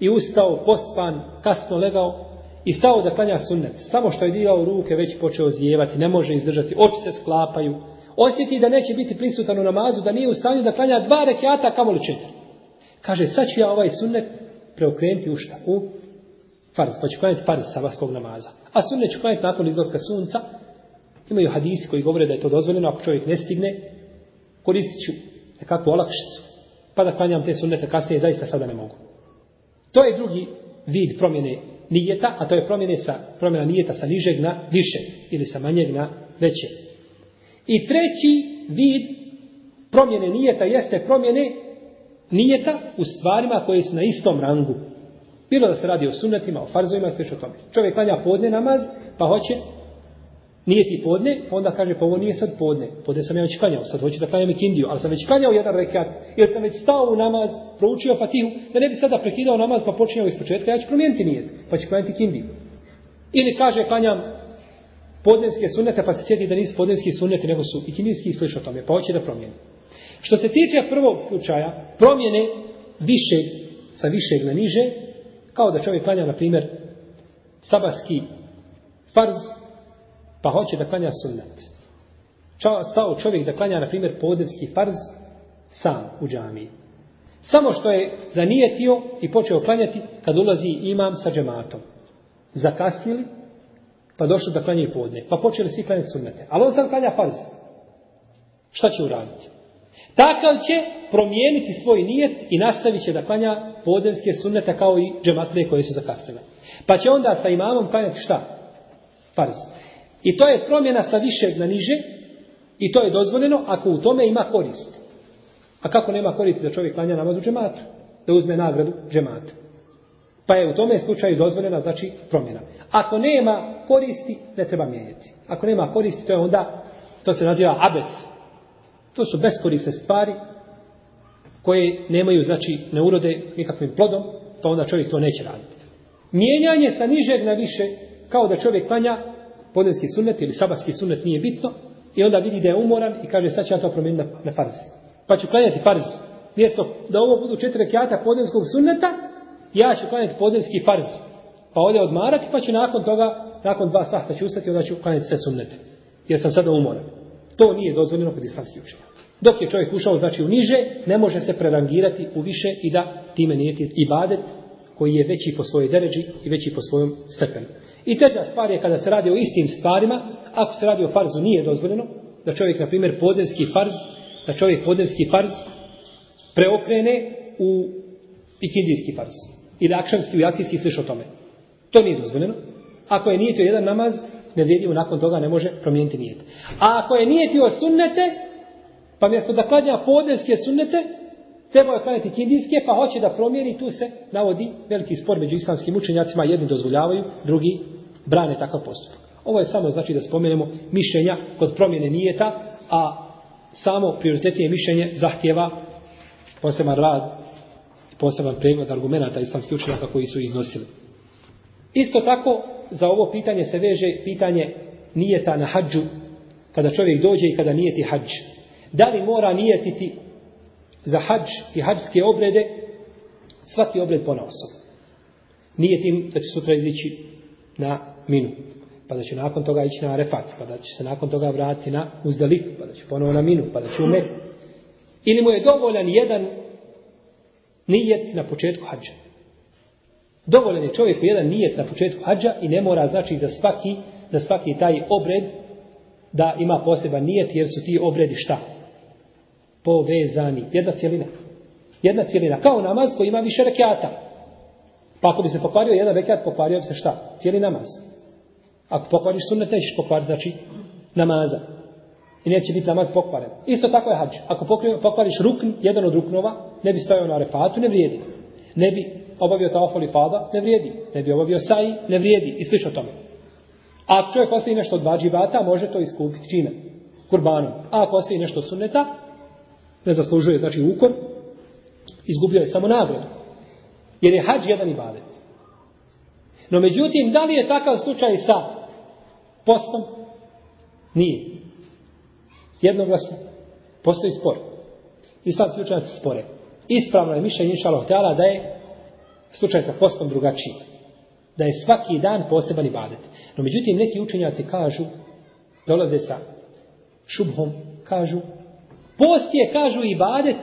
i ustao pospan, kasno legao, i stao da klanja sunnet. Samo što je digao ruke, već počeo zijevati, ne može izdržati, oči se sklapaju, osjeti da neće biti prisutan u namazu, da nije u stanju da klanja dva rekiata, kamoli četiri. Kaže, sad ću ja ovaj sunnet preokrenuti u šta? U farz, pa ću klanjati farz sabahskog namaza. A sunnet ću klanjati nakon izlaska sunca. Imaju hadisi koji govore da je to dozvoljeno, ako čovjek ne stigne, koristit ću nekakvu olakšicu. Pa da klanjam te sunnete kasnije, zaista sada ne mogu. To je drugi vid promjene nijeta, a to je promjene promjena nijeta sa nižeg na više ili sa manjeg na veće. I treći vid promjene nijeta jeste promjene nijeta u stvarima koje su na istom rangu. Bilo da se radi o sunetima, o farzovima, sve što tome. Čovjek klanja podne namaz, pa hoće nijeti podne, pa onda kaže, pa ovo nije sad podne. Podne sam ja već klanjao, sad hoću da klanjam ikindiju, ali sam već klanjao jedan rekat, jer sam već stao u namaz, proučio fatihu, da ne bi sada prekidao namaz pa počinjao iz početka, ja ću promijeniti nijet, pa ću klanjati kindiju. Ili kaže, klanjam podnevske sunete, pa se sjeti da nisu podnevski suneti, nego su i kinijski i slično tome, pa hoće da promijeni. Što se tiče prvog slučaja, promjene više, sa višeg na niže, kao da čovjek klanja, na primjer, sabarski farz, pa hoće da klanja sunnet. Stao čovjek da klanja, na primjer, podnevski farz sam u džamiji. Samo što je zanijetio i počeo klanjati kad ulazi imam sa džematom. Zakasnili, pa došli da klanjaju podne. Pa počeli svi klanjati sunnete. Ali on sad klanja farz. Šta će uraditi? Takav će promijeniti svoj nijet i nastavit će da klanja podnevske sunnete kao i džematve koje su zakasnile. Pa će onda sa imamom klanjati šta? Farz. I to je promjena sa više na niže i to je dozvoljeno ako u tome ima korist. A kako nema koristi da čovjek klanja namaz u džematu? Da uzme nagradu džematu. Pa je u tome slučaju dozvoljena znači promjena. Ako nema koristi, ne treba mijenjati. Ako nema koristi, to je onda, to se naziva abet. To su beskorisne stvari koje nemaju, znači, ne urode nikakvim plodom, pa onda čovjek to neće raditi. Mijenjanje sa nižeg na više, kao da čovjek klanja podenski sunet ili sabatski sunet, nije bitno, i onda vidi da je umoran i kaže sad ću ja to promijeniti na, na Pa ću klanjati parz, Mjesto da ovo budu četiri kjata podneskog suneta, ja ću klanjati podnevski farz, pa ode odmarati, pa ću nakon toga, nakon dva sahta ću ustati, onda ću klanjati sve sumnete. jer sam sada umoran. To nije dozvoljeno kod islamski učenja. Dok je čovjek ušao, znači u niže, ne može se prerangirati u više i da time i ibadet koji je veći po svojoj deređi i veći po svojom stepenu. I treća stvar je kada se radi o istim stvarima, ako se radi o farzu nije dozvoljeno, da čovjek, na primjer, podenski farz, da čovjek podenski farz preokrene u ikindijski farz i reakšanski i akcijski sliš o tome. To nije dozvoljeno. Ako je nijetio jedan namaz, ne mu nakon toga ne može promijeniti nijet. A ako je nijetio sunnete, pa mjesto da klanja sunnete, treba je klanjati kindijske, pa hoće da promijeni, tu se navodi veliki spor među islamskim učenjacima, jedni dozvoljavaju, drugi brane takav postupak. Ovo je samo znači da spomenemo mišljenja kod promjene nijeta, a samo prioritetnije mišljenje zahtjeva poseban rad poseban pregled argumenata islamskih učenjaka koji su iznosili. Isto tako, za ovo pitanje se veže pitanje nijeta na hađu, kada čovjek dođe i kada nijeti hađ. Da li mora nijetiti za hađ i hađske obrede svaki obred pona Nije tim da će sutra izići na minu, pa da će nakon toga ići na arefat, pa da će se nakon toga vratiti na uzdaliku, pa da će ponovo na minu, pa da će u Ili mu je dovoljan jedan Nijet na početku hađa. Dovoljen je čovjeku jedan nijet na početku hađa i ne mora znači za svaki, za svaki taj obred da ima poseban nijet jer su ti obredi šta? Povezani. Jedna cijelina. Jedna cijelina. Kao namaz koji ima više rekiata. Pa ako bi se pokvario jedan rekiat, pokvario bi se šta? Cijeli namaz. Ako pokvariš sunet, nećeš pokvariti, znači namaza. I neće biti namaz pokvaren. Isto tako je hađa, Ako pokvariš rukn, jedan od ruknova, ne bi stajao na arefatu, ne vrijedi. Ne bi obavio tafoli fada, ne vrijedi. Ne bi obavio saji, ne vrijedi. I slično tome. A ako čovjek ostaje nešto od dva može to iskupiti čime? Kurbanom. A ako ostaje nešto sunneta, ne zaslužuje, znači ukor, izgubio je samo nagradu. Jer je hađ jedan i ibadet. No međutim, da li je takav slučaj sa postom? Nije. Jednoglasno. Postoji spor. Islamski učenjaci spore. Ispravno je mišljenje Allah da je slučaj sa postom drugačiji. Da je svaki dan poseban ibadet. No međutim, neki učenjaci kažu, dolaze sa šubhom, kažu, post je, kažu, ibadet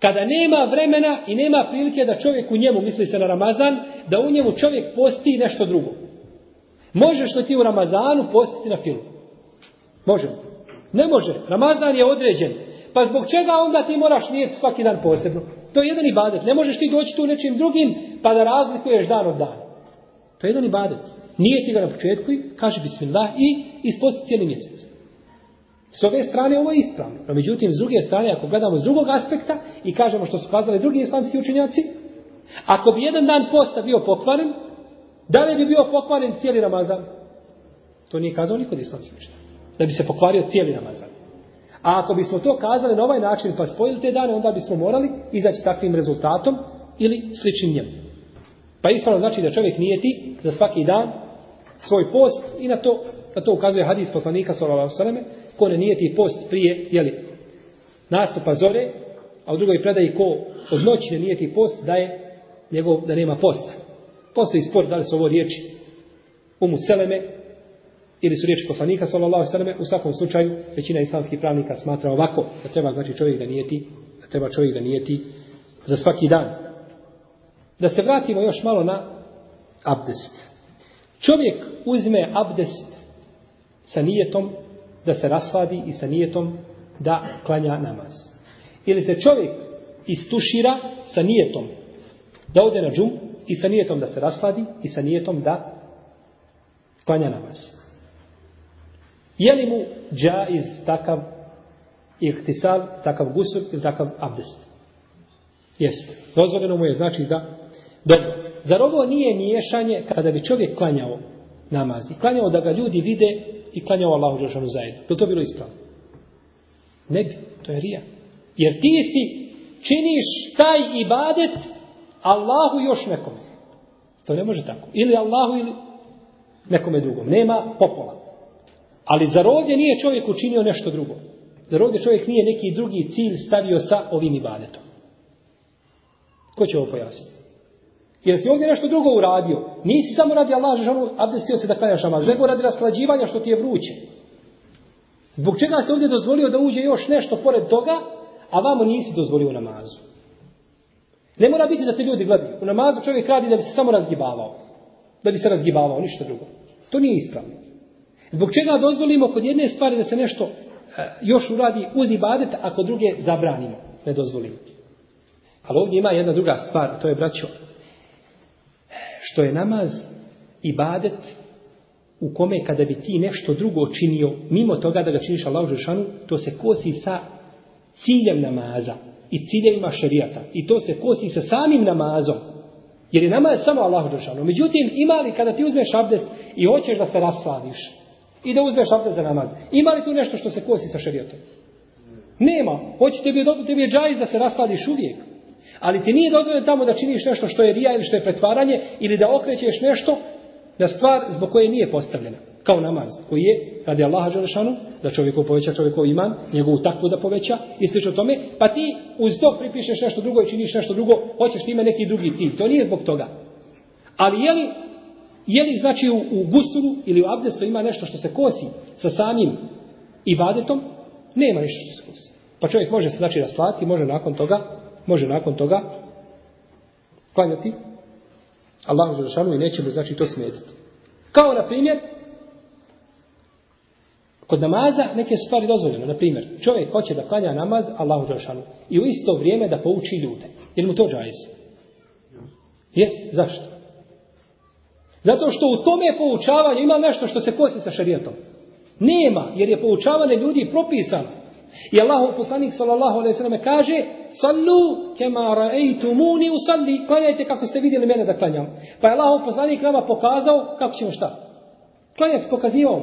kada nema vremena i nema prilike da čovjek u njemu, misli se na Ramazan, da u njemu čovjek posti nešto drugo. Možeš li ti u Ramazanu postiti na filu? Može. Ne može. Ramazan je određen. Pa zbog čega onda ti moraš nijeti svaki dan posebno? To je jedan ibadet. Ne možeš ti doći tu nečim drugim pa da razlikuješ dan od dana. To je jedan ibadet. Nije ti ga na početku i kaže bismillah i isposti cijeli mjesec. S ove strane ovo je ispravno. No, međutim, s druge strane, ako gledamo s drugog aspekta i kažemo što su kazali drugi islamski učenjaci, ako bi jedan dan posta bio pokvaren, da li bi bio pokvaren cijeli Ramazan? To nije kazao nikod od islamskih Da bi se pokvario cijeli Ramazan. A ako bismo to kazali na ovaj način pa spojili te dane, onda bismo morali izaći takvim rezultatom ili sličnim njemu. Pa ispravno znači da čovjek nije ti za svaki dan svoj post i na to, na to ukazuje hadis poslanika sallallahu alejhi ko ne ti post prije je li nastupa zore, a u drugoj predaji ko od noći ne ti post da je njegov da nema posta. Postoji spor da li su ovo riječi Umu Seleme ili su riječi poslanika sallallahu alejhi u svakom slučaju većina islamskih pravnika smatra ovako da treba znači čovjek da nijeti da treba čovjek da nijeti za svaki dan da se vratimo još malo na abdest čovjek uzme abdest sa nijetom da se rasvadi i sa nijetom da klanja namaz ili se čovjek istušira sa nijetom da ode na džum i sa nijetom da se rasvadi i sa nijetom da klanja namaz. Je li mu iz takav ihtisal, takav gusur ili takav abdest? Jeste. Dozvoljeno mu je znači da... Dobro. Zar ovo nije miješanje kada bi čovjek klanjao namaz i klanjao da ga ljudi vide i klanjao Allahu Đelšanu zajedno? Bi to bilo ispravno? Ne bi. To je rija. Jer ti si činiš taj ibadet Allahu još nekome. To ne može tako. Ili Allahu ili nekome drugom. Nema popola. Ali zar ovdje nije čovjek učinio nešto drugo? Zar ovdje čovjek nije neki drugi cilj stavio sa ovim ibadetom? Ko će ovo pojasniti? Jer si ovdje nešto drugo uradio. Nisi samo radi Allah žanu abdestio se da kajaš namaz, nego radi rasklađivanja što ti je vruće. Zbog čega se ovdje dozvolio da uđe još nešto pored toga, a vamo nisi dozvolio namazu. Ne mora biti da te ljudi gledaju. U namazu čovjek radi da bi se samo razgibavao. Da bi se razgibavao, ništa drugo. To nije ispravno. Zbog čega dozvolimo kod jedne stvari da se nešto e, još uradi uz ibadet, a kod druge zabranimo, ne dozvolimo. Ali ovdje ima jedna druga stvar, to je braćo, što je namaz i ibadet u kome kada bi ti nešto drugo činio, mimo toga da ga činiš Allah Žešanu, to se kosi sa ciljem namaza i ciljevima šarijata I to se kosi sa samim namazom. Jer je namaz samo Allah Žešanu. Međutim, ima li kada ti uzmeš abdest i hoćeš da se rasladiš, i da uzmeš abdest za namaz. Ima li tu nešto što se kosi sa šerijatom? Nema. Hoće tebi dozvoljeno, tebi je džaj da se rasladiš uvijek. Ali ti nije dozvoljeno tamo da činiš nešto što je rija ili što je pretvaranje ili da okrećeš nešto na stvar zbog koje nije postavljena. Kao namaz koji je radi Allaha Đelešanu, da čovjeku poveća čovjekov iman, njegovu takvu da poveća i o tome, pa ti uz to pripišeš nešto drugo i činiš nešto drugo, hoćeš time neki drugi cilj. To nije zbog toga. Ali je li je li znači u, u ili u abdestu ima nešto što se kosi sa samim ibadetom? Nema ništa što se kosi. Pa čovjek može se znači raslati, može nakon toga, može nakon toga klanjati Allahu Đelešanu i neće mu znači to smetiti. Kao na primjer, kod namaza neke stvari dozvoljene. Na primjer, čovjek hoće da klanja namaz Allahu Đelešanu i u isto vrijeme da pouči ljude. Jer mu to džajz? Jes, zašto? Zato što u tome poučavanje ima nešto što se kosi sa šarijetom. Nema, jer je poučavanje ljudi propisano. I Allah poslanik sallallahu alejhi ve kaže: "Sallu kema muni usalli." Klanjajte kako ste vidjeli mene da klanjam. Pa je Allah poslanik nama pokazao kako ćemo šta? Klanjac pokazivao.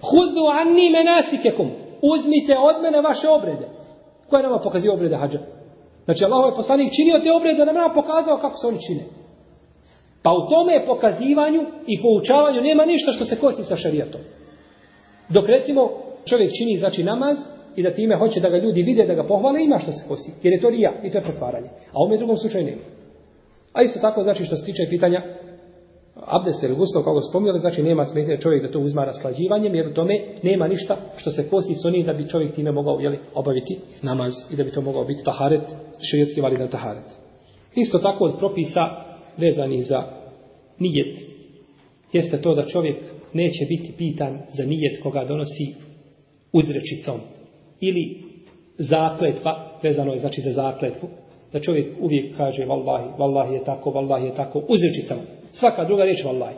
"Khudhu anni menasikekum, Uzmite od mene vaše obrede. Ko je nama pokazio obrede hađa? Znači Allah je poslanik činio te obrede da nam pokazao kako se oni čine. Pa u tome pokazivanju i poučavanju nema ništa što se kosi sa šarijatom. Dok recimo čovjek čini znači namaz i da time hoće da ga ljudi vide, da ga pohvale, ima što se kosi. Jer je to rija i to je pretvaranje. A u ovom drugom slučaju nema. A isto tako znači što se tiče pitanja abdest ili gustav kako spominjali, znači nema smetnje čovjek da to uzma raslađivanjem, jer u tome nema ništa što se kosi s onim da bi čovjek time mogao jeli, obaviti namaz i da bi to mogao biti taharet, širijetski validan taharet. Isto tako od propisa vezani za nijet jeste to da čovjek neće biti pitan za nijet koga donosi uzrečicom ili zakletva, vezano je znači za zakletvu, da čovjek uvijek kaže vallahi, vallahi je tako, vallahi je tako, uzrečicama. Svaka druga riječ vallahi.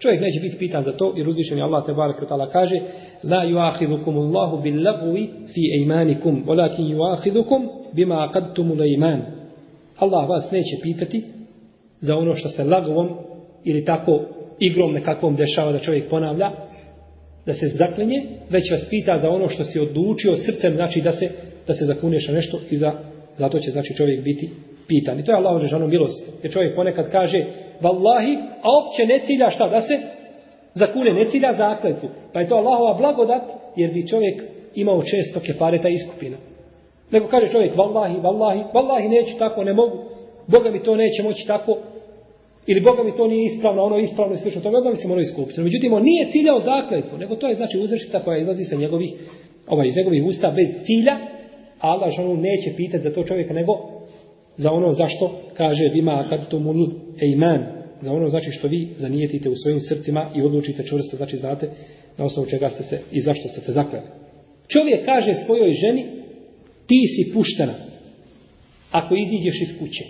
Čovjek neće biti pitan za to jer je Allah te barek kaže: "La yu'akhidhukum Allahu bil lagwi fi walakin yu'akhidhukum bima aqadtum na iman. Allah vas neće pitati za ono što se lagovom ili tako igrom nekakvom dešava da čovjek ponavlja, da se zaklinje, već vas pita za ono što si odlučio srcem, znači da se, da se zakuneš na nešto i za, zato će znači čovjek biti pitan. I to je Allah žano milost. Jer čovjek ponekad kaže, vallahi, a opće ne cilja šta da se zakune, ne cilja zakletvu. Pa je to Allahova blagodat, jer bi čovjek imao često kefareta iskupina. Nego kaže čovjek, vallahi, vallahi, vallahi neću tako, ne mogu. Boga mi to neće moći tako, ili Boga mi to nije ispravno, ono je ispravno i slično to odmah bi se mora iskupiti. međutim, on nije ciljao zakletvu, nego to je znači uzrečica koja izlazi sa njegovih, ovaj, iz njegovih usta bez cilja, a Allah ono neće pitati za to čovjeka, nego za ono zašto kaže ima kad to iman, za ono znači što vi zanijetite u svojim srcima i odlučite čvrsto, znači znate na osnovu čega ste se i zašto ste se zakleli. Čovjek kaže svojoj ženi, ti si puštena ako iziđeš iz kuće.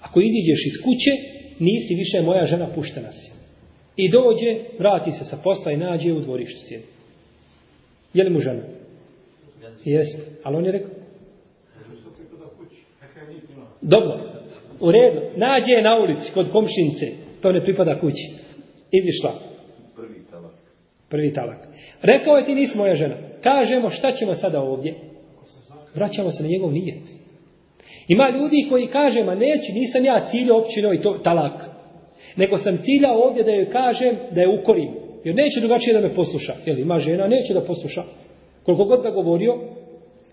Ako iziđeš iz kuće, nisi više moja žena, puštena si. I dođe, vrati se sa posla i nađe u dvorištu sjedi. Je li mu žena? Jeste. Ali on je rekao? Dobro. U redu. Nađe je na ulici kod komšince. To ne pripada kući. Izišla. Prvi talak. Prvi talak. Rekao je ti nisi moja žena. Kažemo šta ćemo sada ovdje? Vraćamo se na njegov nijec. Ima ljudi koji kaže, ma neći, nisam ja ciljao i to, talak. Neko sam ciljao ovdje da joj kažem da je ukorim. Jer neće drugačije da me posluša. Jel ima žena, neće da posluša. Koliko god da govorio,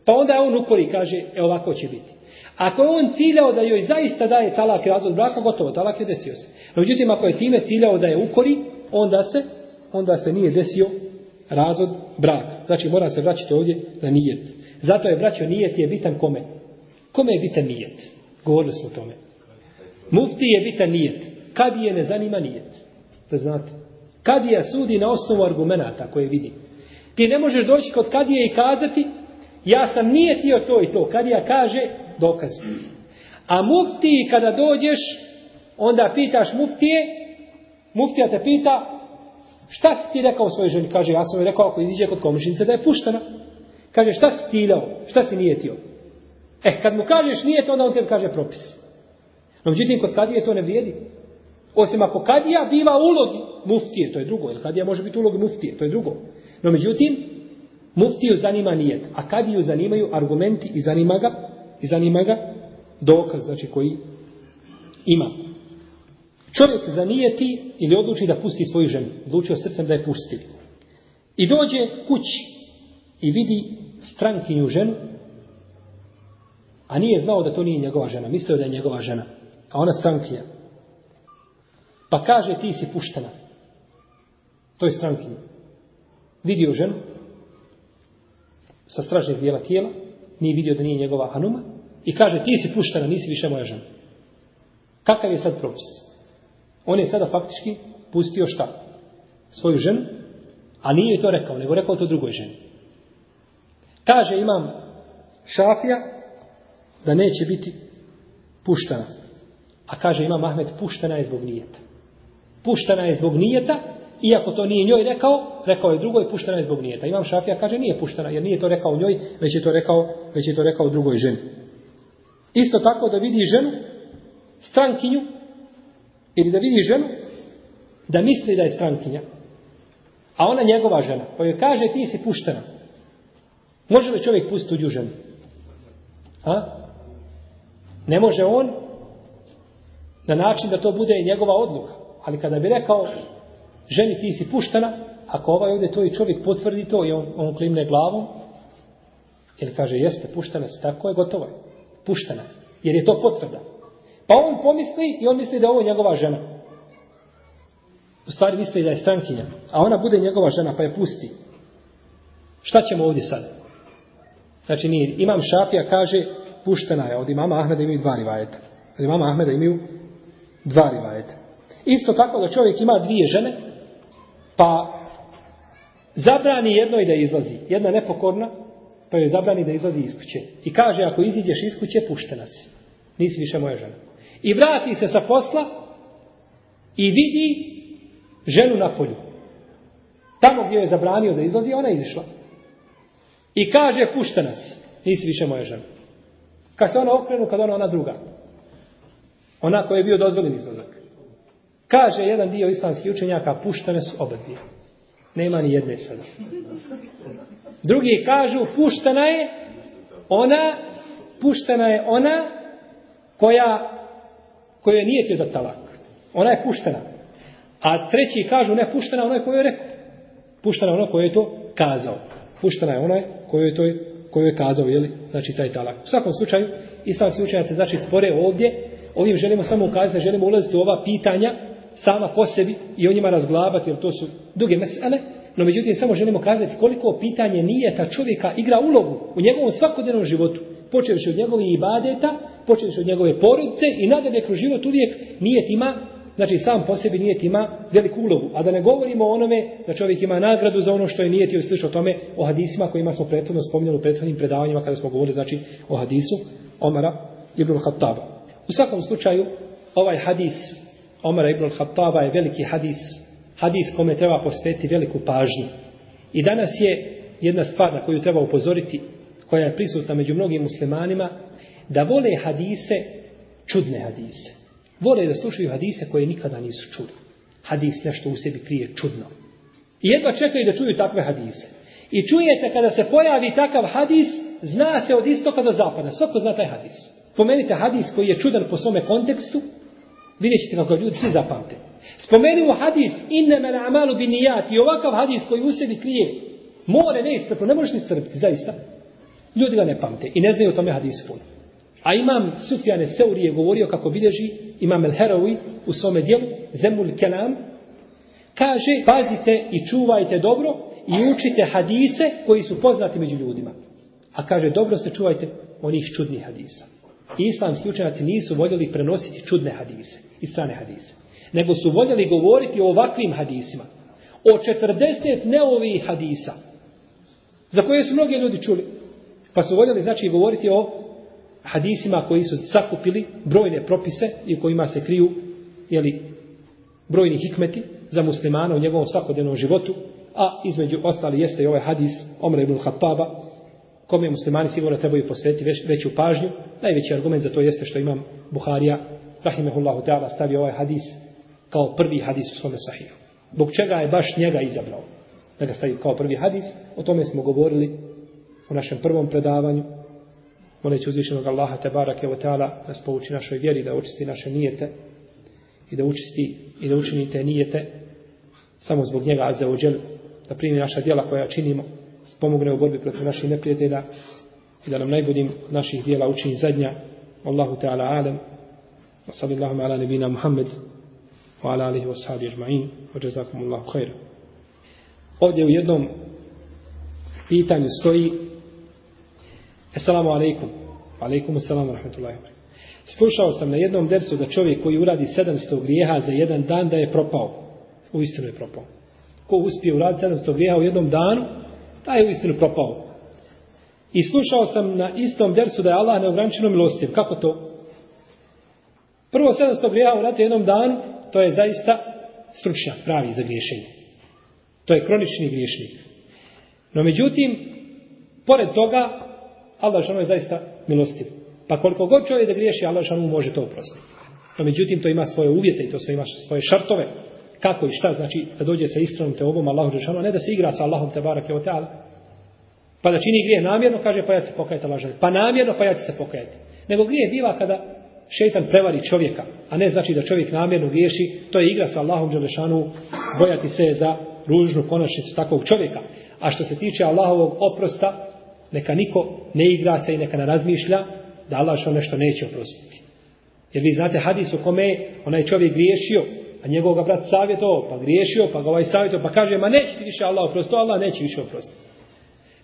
pa onda je on ukori, kaže, e ovako će biti. Ako je on ciljao da joj zaista daje talak i razvod braka, gotovo, talak je desio se. No, međutim, ako je time ciljao da je ukori, onda se, onda se nije desio razvod braka. Znači, mora se vraćati ovdje na nijet. Zato je, vraćao nijet je bitan kome? Kome je bitan nijet? Govorili smo o tome. Mufti je bitan nijet. Kad je ne zanima nijet. To znate. je sudi na osnovu argumenata koje vidi. Ti ne možeš doći kod kadije i kazati ja sam nije tio to i to. Kadija kaže dokaz. A mufti kada dođeš onda pitaš muftije muftija te pita šta si ti rekao svojoj ženi? Kaže ja sam joj rekao ako iziđe kod komšinice da je puštana. Kaže šta si ti Šta si nije tio? E, kad mu kažeš nije to, onda on te kaže propis. No, međutim, kod kadije to ne vrijedi. Osim ako kadija biva ulogi muftije, to je drugo, jer kadija može biti ulog muftije, to je drugo. No, međutim, muftiju zanima nijet, a kadiju zanimaju argumenti i zanima ga, i zanima ga dokaz, znači koji ima. Čovjek zanijeti ili odluči da pusti svoju ženu, odlučio srcem da je pusti. I dođe kući i vidi strankinju ženu a nije znao da to nije njegova žena. Mislio da je njegova žena. A ona strankinja. Pa kaže ti si puštena. To je strankinja. Vidio ženu sa stražnjeg dijela tijela, nije vidio da nije njegova hanuma i kaže ti si puštena, nisi više moja žena. Kakav je sad propis? On je sada faktički pustio šta? Svoju ženu, a nije joj to rekao, nego rekao to drugoj ženi. Kaže imam Šafija, da neće biti puštena. A kaže ima Ahmed, puštena je zbog nijeta. Puštena je zbog nijeta, iako to nije njoj rekao, rekao je drugoj, puštena je zbog nijeta. Imam Šafija kaže, nije puštena, jer nije to rekao njoj, već je to rekao, već je to rekao drugoj ženi. Isto tako da vidi ženu, strankinju, ili da vidi ženu, da misli da je strankinja. A ona njegova žena, koja pa joj kaže, ti si puštena. Može li čovjek pustiti u ženu? A? Ne može on na način da to bude njegova odluka. Ali kada bi rekao ženi ti si puštana, ako ovaj ovdje to i čovjek potvrdi to i on, on klimne glavom, jer kaže jeste puštana si, tako je, gotovo je. Puštana. Jer je to potvrda. Pa on pomisli i on misli da ovo njegova žena. U stvari misli da je strankinja. A ona bude njegova žena, pa je pusti. Šta ćemo ovdje sad? Znači, nije. Imam šapija kaže, puštena je. Od imama Ahmeda imaju dva rivajeta. Od imama Ahmeda imaju dva rivajeta. Isto tako da čovjek ima dvije žene, pa zabrani jednoj da izlazi. Jedna nepokorna, pa joj zabrani da izlazi iz kuće. I kaže, ako iziđeš iz kuće, puštena si. Nisi više moja žena. I vrati se sa posla i vidi ženu na polju. Tamo gdje je zabranio da izlazi, ona je izišla. I kaže, puštena si. Nisi više moja žena. Kad se ona okrenu, kad ona ona druga. Ona koja je bio dozvoljen izlazak. Kaže jedan dio islamskih učenjaka, puštene su oba dvije. Nema ni jedne sada. Drugi kažu, puštena je ona, puštena je ona koja, koja nije htio talak. Ona je puštena. A treći kažu, ne puštena onoj koju je rekao. Puštena ono koju je to kazao. Puštena je onaj koju je to koju je kazao, jeli, znači taj talak. U svakom slučaju, islamski se znači spore ovdje, ovim želimo samo ukazati, želimo ulaziti u ova pitanja sama po sebi i o njima razglabati, jer to su duge mesele, no međutim samo želimo kazati koliko pitanje nije ta čovjeka igra ulogu u njegovom svakodnevnom životu, počevši od njegovih ibadeta, počevši od njegove porodice i nadalje kroz život uvijek nije tima Znači sam po sebi nijet ima veliku ulogu. A da ne govorimo o onome da znači, čovjek ima nagradu za ono što je nijetio i slično o tome o hadisima kojima smo prethodno spominjali u prethodnim predavanjima kada smo govorili znači o hadisu Omara ibn Khattaba. U svakom slučaju ovaj hadis Omara ibn Khattaba je veliki hadis, hadis kome treba posvetiti veliku pažnju. I danas je jedna stvar na koju treba upozoriti, koja je prisutna među mnogim muslimanima, da vole hadise, čudne hadise. Vole da slušaju hadise koje nikada nisu čuli. Hadis nešto u sebi krije čudno. I jedva čekaju da čuju takve hadise. I čujete kada se pojavi takav hadis, zna se od istoka do zapada. Svako zna taj hadis. Spomenite hadis koji je čudan po svome kontekstu, vidjet ćete kako ljudi svi zapamte. Spomenimo hadis na amalu binijat i ovakav hadis koji u sebi krije more ne ne možeš ni zaista. Ljudi ga ne pamte i ne znaju o tome hadisu puno. A imam Sufjane Seuri je govorio kako bilježi imam el Herovi u svome dijelu Zemul Kelam kaže pazite i čuvajte dobro i učite hadise koji su poznati među ljudima. A kaže dobro se čuvajte onih čudnih hadisa. islamski učenjaci nisu voljeli prenositi čudne hadise i strane hadise. Nego su voljeli govoriti o ovakvim hadisima. O 40 neovih hadisa. Za koje su mnogi ljudi čuli. Pa su voljeli znači govoriti o hadisima koji su sakupili brojne propise i kojima se kriju jeli, brojni hikmeti za muslimana u njegovom svakodnevnom životu, a između ostali jeste i ovaj hadis Omra ibn Khattaba, kome muslimani sigurno trebaju posvetiti veću pažnju. Najveći argument za to jeste što imam Buharija, rahimehullahu ta'ala, stavio ovaj hadis kao prvi hadis u svome sahiju. Zbog čega je baš njega izabrao da ga stavi kao prvi hadis, o tome smo govorili u našem prvom predavanju, moleći uzvišenog Allaha te barake o teala nas pouči našoj vjeri, da učisti naše nijete i da učisti i da učini te nijete samo zbog njega aze ođel, da primi naša djela koja činimo, spomogne u borbi protiv naših neprijatelja i da nam najbudim naših djela učini zadnja. Allahu Teala alem. Wa sallallahu ala nabina Muhammed wa ala alihi wa sahbihi ajma'in. Wa jazakumullahu khair. Ovdje u jednom pitanju stoji Esselamu alaikum. Alaikum assalamu rahmatullahi Slušao sam na jednom dersu da čovjek koji uradi 700 grijeha za jedan dan da je propao. Uistinu je propao. Ko uspije uraditi 700 grijeha u jednom danu, taj je u istinu propao. I slušao sam na istom dersu da je Allah neograničeno milostiv. Kako to? Prvo 700 grijeha uradi u jednom danu, to je zaista stručnjak pravi za griješenje. To je kronični griješnik. No međutim, pored toga, Allah je zaista milostiv. Pa koliko god čovjek da griješi, Allah može to oprostiti. No međutim, to ima svoje uvjete i to sve ima svoje šartove. Kako i šta, znači da dođe sa te teobom Allahu ne da se igra sa Allahom te barake o Pa da čini grije namjerno, kaže pa ja se pokajati Allah Pa namjerno pa ja ću se pokajati. Nego grije biva kada šeitan prevari čovjeka, a ne znači da čovjek namjerno griješi, to je igra sa Allahom bojati se za ružnu konačnicu takvog čovjeka. A što se tiče Allahovog oprosta, neka niko ne igra se i neka ne razmišlja da Allah što nešto neće oprostiti. Jer vi znate hadis o kome onaj čovjek griješio, a njegov ga brat savjetovao, pa griješio, pa ga ovaj savjetovao, pa kaže, ma neće ti više Allah oprostiti, Allah neće više oprostiti.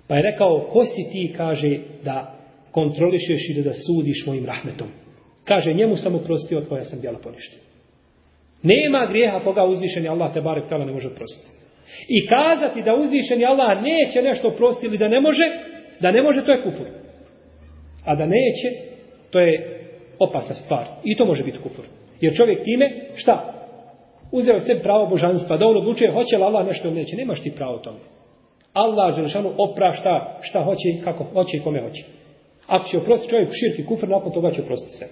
Pa je rekao, ko si ti, kaže, da kontrolišeš ili da sudiš mojim rahmetom. Kaže, njemu sam oprostio, tvoja sam djela poništio. Nema grijeha koga uzvišeni Allah te barek tala ne može oprostiti. I kazati da uzvišeni Allah neće nešto oprostiti ili da ne može, da ne može, to je kufur. A da neće, to je opasna stvar. I to može biti kufur. Jer čovjek time, šta? Uzeo sve pravo božanstva, da on odlučuje hoće li Allah nešto ili neće. Nemaš ti pravo tome. Allah Želešanu oprašta šta hoće i kako hoće i kome hoće. Ako će oprostiti čovjek širki kufr, nakon toga će oprostiti sve.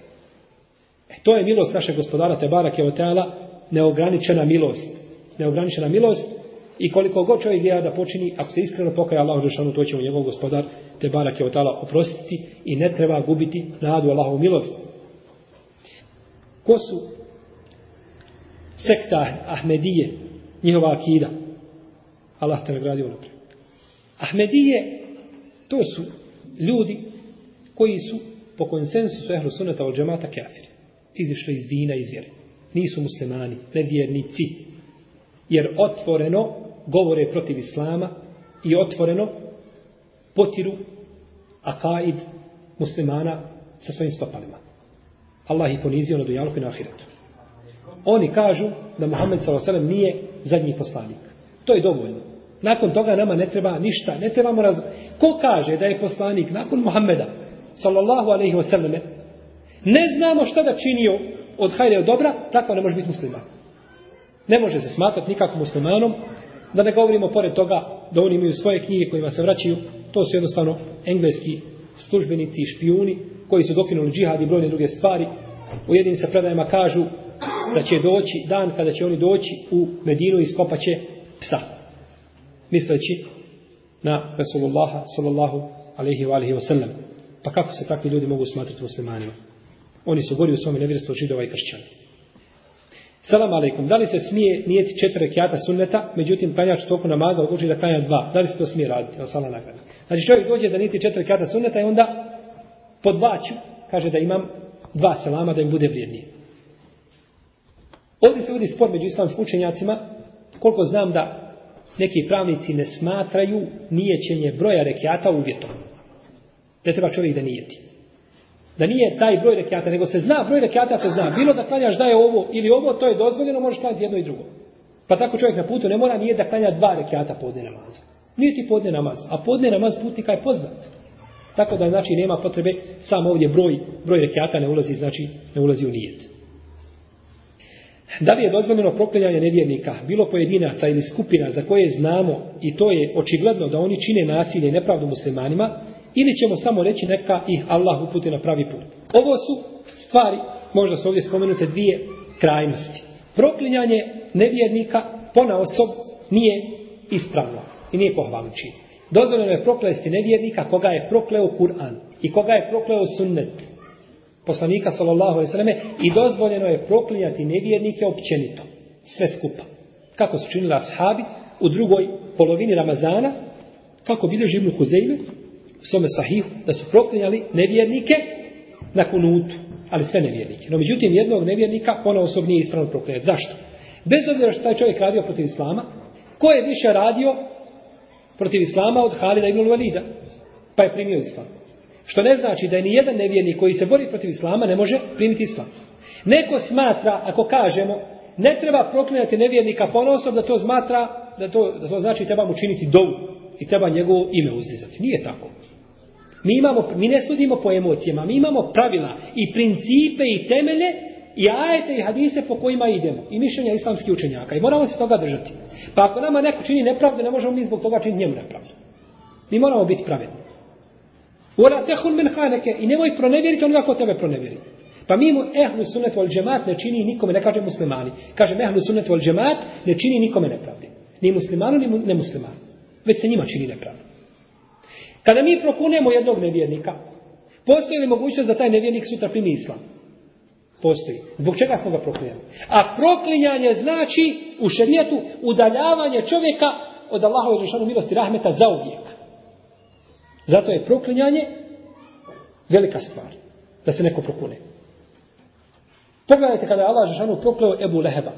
E, to je milost našeg gospodara Tebara Keoteala, neograničena milost. Neograničena milost i koliko god čovjek djela da počini, ako se iskreno pokaja Allahu Đelešanu, to će mu njegov gospodar te barak je otala oprostiti i ne treba gubiti nadu Allahovu milost. Ko su sekta ah- Ahmedije, njihova akida? Allah te nagradi unaprijed. Ahmedije, to su ljudi koji su po konsensusu ehlu sunata od džemata kafiri. Izišli iz dina, iz vjere. Nisu muslimani, nevjernici. Jer otvoreno govore protiv Islama i otvoreno potiru akaid muslimana sa svojim stopalima. Allah ih ponizio na dujalku i na ahiretu. Oni kažu da Muhammed s.a.v. nije zadnji poslanik. To je dovoljno. Nakon toga nama ne treba ništa, ne trebamo raz. Ko kaže da je poslanik nakon Muhammeda sallallahu alaihi ne znamo šta da činio od hajde od dobra, tako ne može biti musliman. Ne može se smatrati nikakvim muslimanom da ne govorimo pored toga da oni imaju svoje knjige kojima se vraćaju, to su jednostavno engleski službenici i špijuni koji su dokinuli džihad i brojne druge stvari. U jednim se predajama kažu da će doći dan kada će oni doći u Medinu i skopaće psa. Misleći na Resulullaha sallallahu alaihi wa alaihi Pa kako se takvi ljudi mogu smatrati muslimanima? Oni su gori u svome nevjerstvu židova i kršćana. Salam alaikum, da li se smije nijeti četiri rekiata sunneta, međutim klanjač u toku namaza odluči da klanja dva, da li se to smije raditi? Salam nagrada. Znači čovjek dođe za nijeti četiri rekiata sunneta i onda podbači, kaže da imam dva selama da im bude vrijednije. Ovdje se vodi spor među islamskim učenjacima, koliko znam da neki pravnici ne smatraju nijećenje broja rekiata uvjetom. Ne treba čovjek da nijeti. Da nije taj broj rekiata, nego se zna, broj rekiata se zna. Bilo da klanjaš da je ovo ili ovo, to je dozvoljeno, možeš klanjati jedno i drugo. Pa tako čovjek na putu ne mora nije da klanja dva rekata podne namaza. Nije ti podne namaz, a podne namaz putnika je poznat. Tako da znači nema potrebe samo ovdje broj, broj ne ulazi, znači ne ulazi u nijet. Da li je dozvoljeno proklinjanje nevjernika, bilo pojedinaca ili skupina za koje znamo i to je očigledno da oni čine nasilje i nepravdu muslimanima, ili ćemo samo reći neka ih Allah uputi na pravi put. Ovo su stvari, možda su ovdje spomenute dvije krajnosti. Proklinjanje nevjernika pona osob nije ispravno i nije pohvalno Dozvoljeno je proklesti nevjernika koga je prokleo Kur'an i koga je prokleo sunnet poslanika sallallahu alejhi i dozvoljeno je proklinjati nevjernike općenito, sve skupa. Kako su činili ashabi u drugoj polovini Ramazana, kako bilježi Ibn Huzeyme, svome sahihu da su proklinjali nevjernike na kunutu, ali sve nevjernike. No međutim, jednog nevjernika ona osob nije ispravno proklinjati. Zašto? Bez obzira što taj čovjek radio protiv Islama, ko je više radio protiv Islama od Halida ibn Walida, pa je primio Islam. Što ne znači da je ni jedan nevjernik koji se bori protiv Islama ne može primiti Islam. Neko smatra, ako kažemo, ne treba proklinjati nevjernika ponosom da to smatra, da to, da znači treba mu činiti dovu i treba njegovo ime uzdizati. Nije tako. Mi, imamo, mi ne sudimo po emocijama, mi imamo pravila i principe i temelje i ajete i hadise po kojima idemo i mišljenja islamskih učenjaka i moramo se toga držati. Pa ako nama neko čini nepravdu, ne možemo mi zbog toga činiti njemu nepravdu. Mi moramo biti pravedni. Ura tehun men haneke i nemoj pronevjeriti onoga ko tebe pronevjeri. Pa mi mu ehlu sunet džemat ne čini nikome, ne kaže muslimani. Kaže ehlu sunet vol džemat ne čini nikome nepravdi. Ni muslimanu, ni nemuslimanu. Već se njima čini nepravdu. Kada mi prokunemo jednog nevjernika, postoji li mogućnost da taj nevjernik sutra primi islam? Postoji. Zbog čega smo ga proklinjali? A proklinjanje znači u šerijetu udaljavanje čovjeka od Allahove dušanu milosti rahmeta za uvijek. Zato je proklinjanje velika stvar. Da se neko prokune. Pogledajte kada je Allah Žešanu prokleo Ebu Leheba.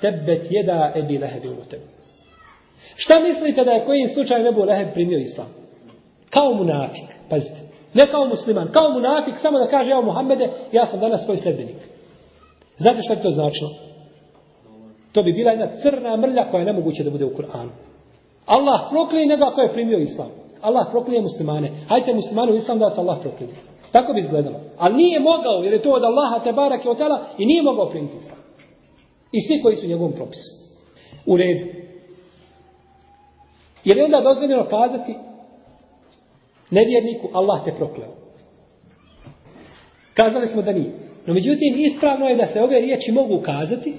Tebet jeda Ebi Lehebi u Šta mislite da je kojim slučajem Ebu Leheb primio islam? Kao munafik. Pazite. Ne kao musliman. Kao munafik samo da kaže ja Muhammede, ja sam danas svoj sljedbenik. Znate što bi to značilo? To bi bila jedna crna mrlja koja je nemoguće da bude u Kur'anu. Allah proklije njega ako je primio islam. Allah proklije muslimane. Hajte muslimanu islam da se Allah proklije. Tako bi izgledalo. Ali nije mogao, jer je to od Allaha te barak i otala i nije mogao primiti islam. I svi koji su njegovom propisu. U redu. Je onda dozvoljeno kazati Nevjerniku Allah te prokleo. Kazali smo da nije. No međutim, ispravno je da se ove riječi mogu ukazati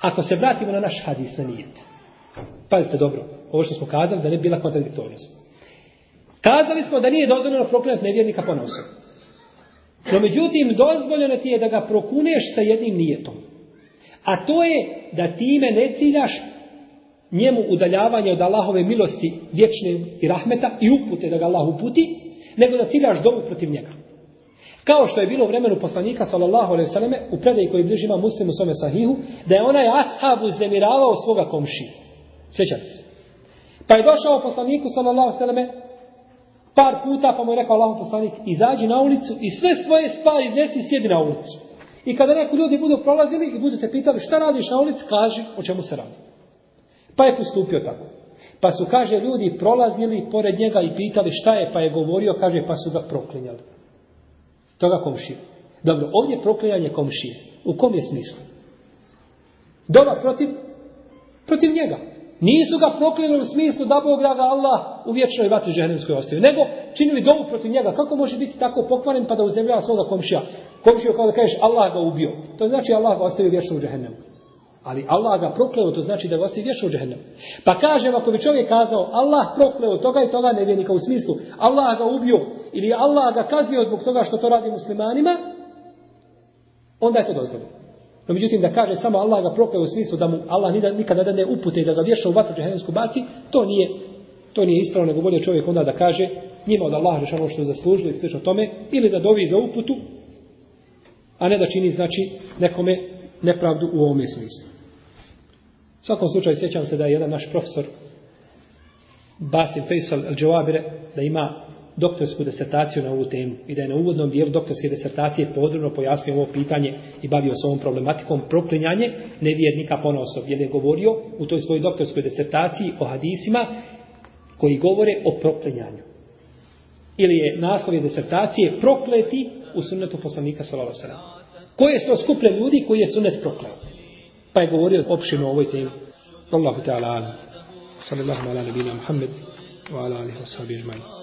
ako se vratimo na naš hadis na nijet. Pazite dobro, ovo što smo kazali da ne bila kontradiktornost. Kazali smo da nije dozvoljeno proklinati nevjernika ponosom. No međutim, dozvoljeno ti je da ga prokuneš sa jednim nijetom. A to je da time ne ciljaš njemu udaljavanje od Allahove milosti vječne i rahmeta i upute da ga Allah uputi, nego da ciljaš dobu protiv njega. Kao što je bilo u vremenu poslanika sallallahu alejhi ve u predaji koji bliži ima muslimu svome sahihu, da je onaj ashab uznemiravao svoga komšija Sjećate se. Pa je došao poslaniku sallallahu alejhi par puta pa mu je rekao Allahu poslanik izađi na ulicu i sve svoje stvari iznesi sjedi na ulicu. I kada neko ljudi budu prolazili i budu pitali šta radiš na ulici, kaži o čemu se radi. Pa je postupio tako. Pa su, kaže, ljudi prolazili pored njega i pitali šta je, pa je govorio, kaže, pa su ga proklinjali. Toga komšije. Dobro, ovdje je proklinjanje komšije. U kom je smislu? Doma protiv, protiv njega. Nisu ga proklinjali u smislu da Bog da ga Allah u vječnoj vatri ženevskoj ostavi. Nego činili domu protiv njega. Kako može biti tako pokvaren pa da uzdemljava svoga komšija? Komšija kao da kažeš Allah ga ubio. To znači Allah ga ostavio vječno u ali Allah ga prokleo, to znači da ga se vješao u džehennem. Pa kažem, ako bi čovjek kazao, Allah prokleo toga i toga nevjernika u smislu, Allah ga ubio ili Allah ga kaznio zbog toga što to radi muslimanima, onda je to dozvoljeno. No međutim, da kaže samo Allah ga prokleo u smislu da mu Allah nikada da ne upute i da ga vječno u vatru džehennamsku baci, to nije, to nije ispravno, nego bolje čovjek onda da kaže njima od Allaha ono što zaslužili i slično tome, ili da dovi za uputu, a ne da čini, znači, nekome nepravdu u ovome smislu. U svakom slučaju sjećam se da je jedan naš profesor Basim Faisal al da ima doktorsku desertaciju na ovu temu i da je na uvodnom dijelu doktorske desertacije podrobno pojasnio ovo pitanje i bavio se ovom problematikom proklinjanje nevjernika ponosov, jer je govorio u toj svojoj doktorskoj desertaciji o hadisima koji govore o proklinjanju. Ili je naslov je desertacije prokleti u sunnetu poslanika sallallahu Koje su to ljudi koji je sunnet prokleti? pa je govorio opširno o ovoj temi. Allahu Teala alam. Sallallahu ala nabina Muhammed wa ala alihi wa sahbihi ajma'in.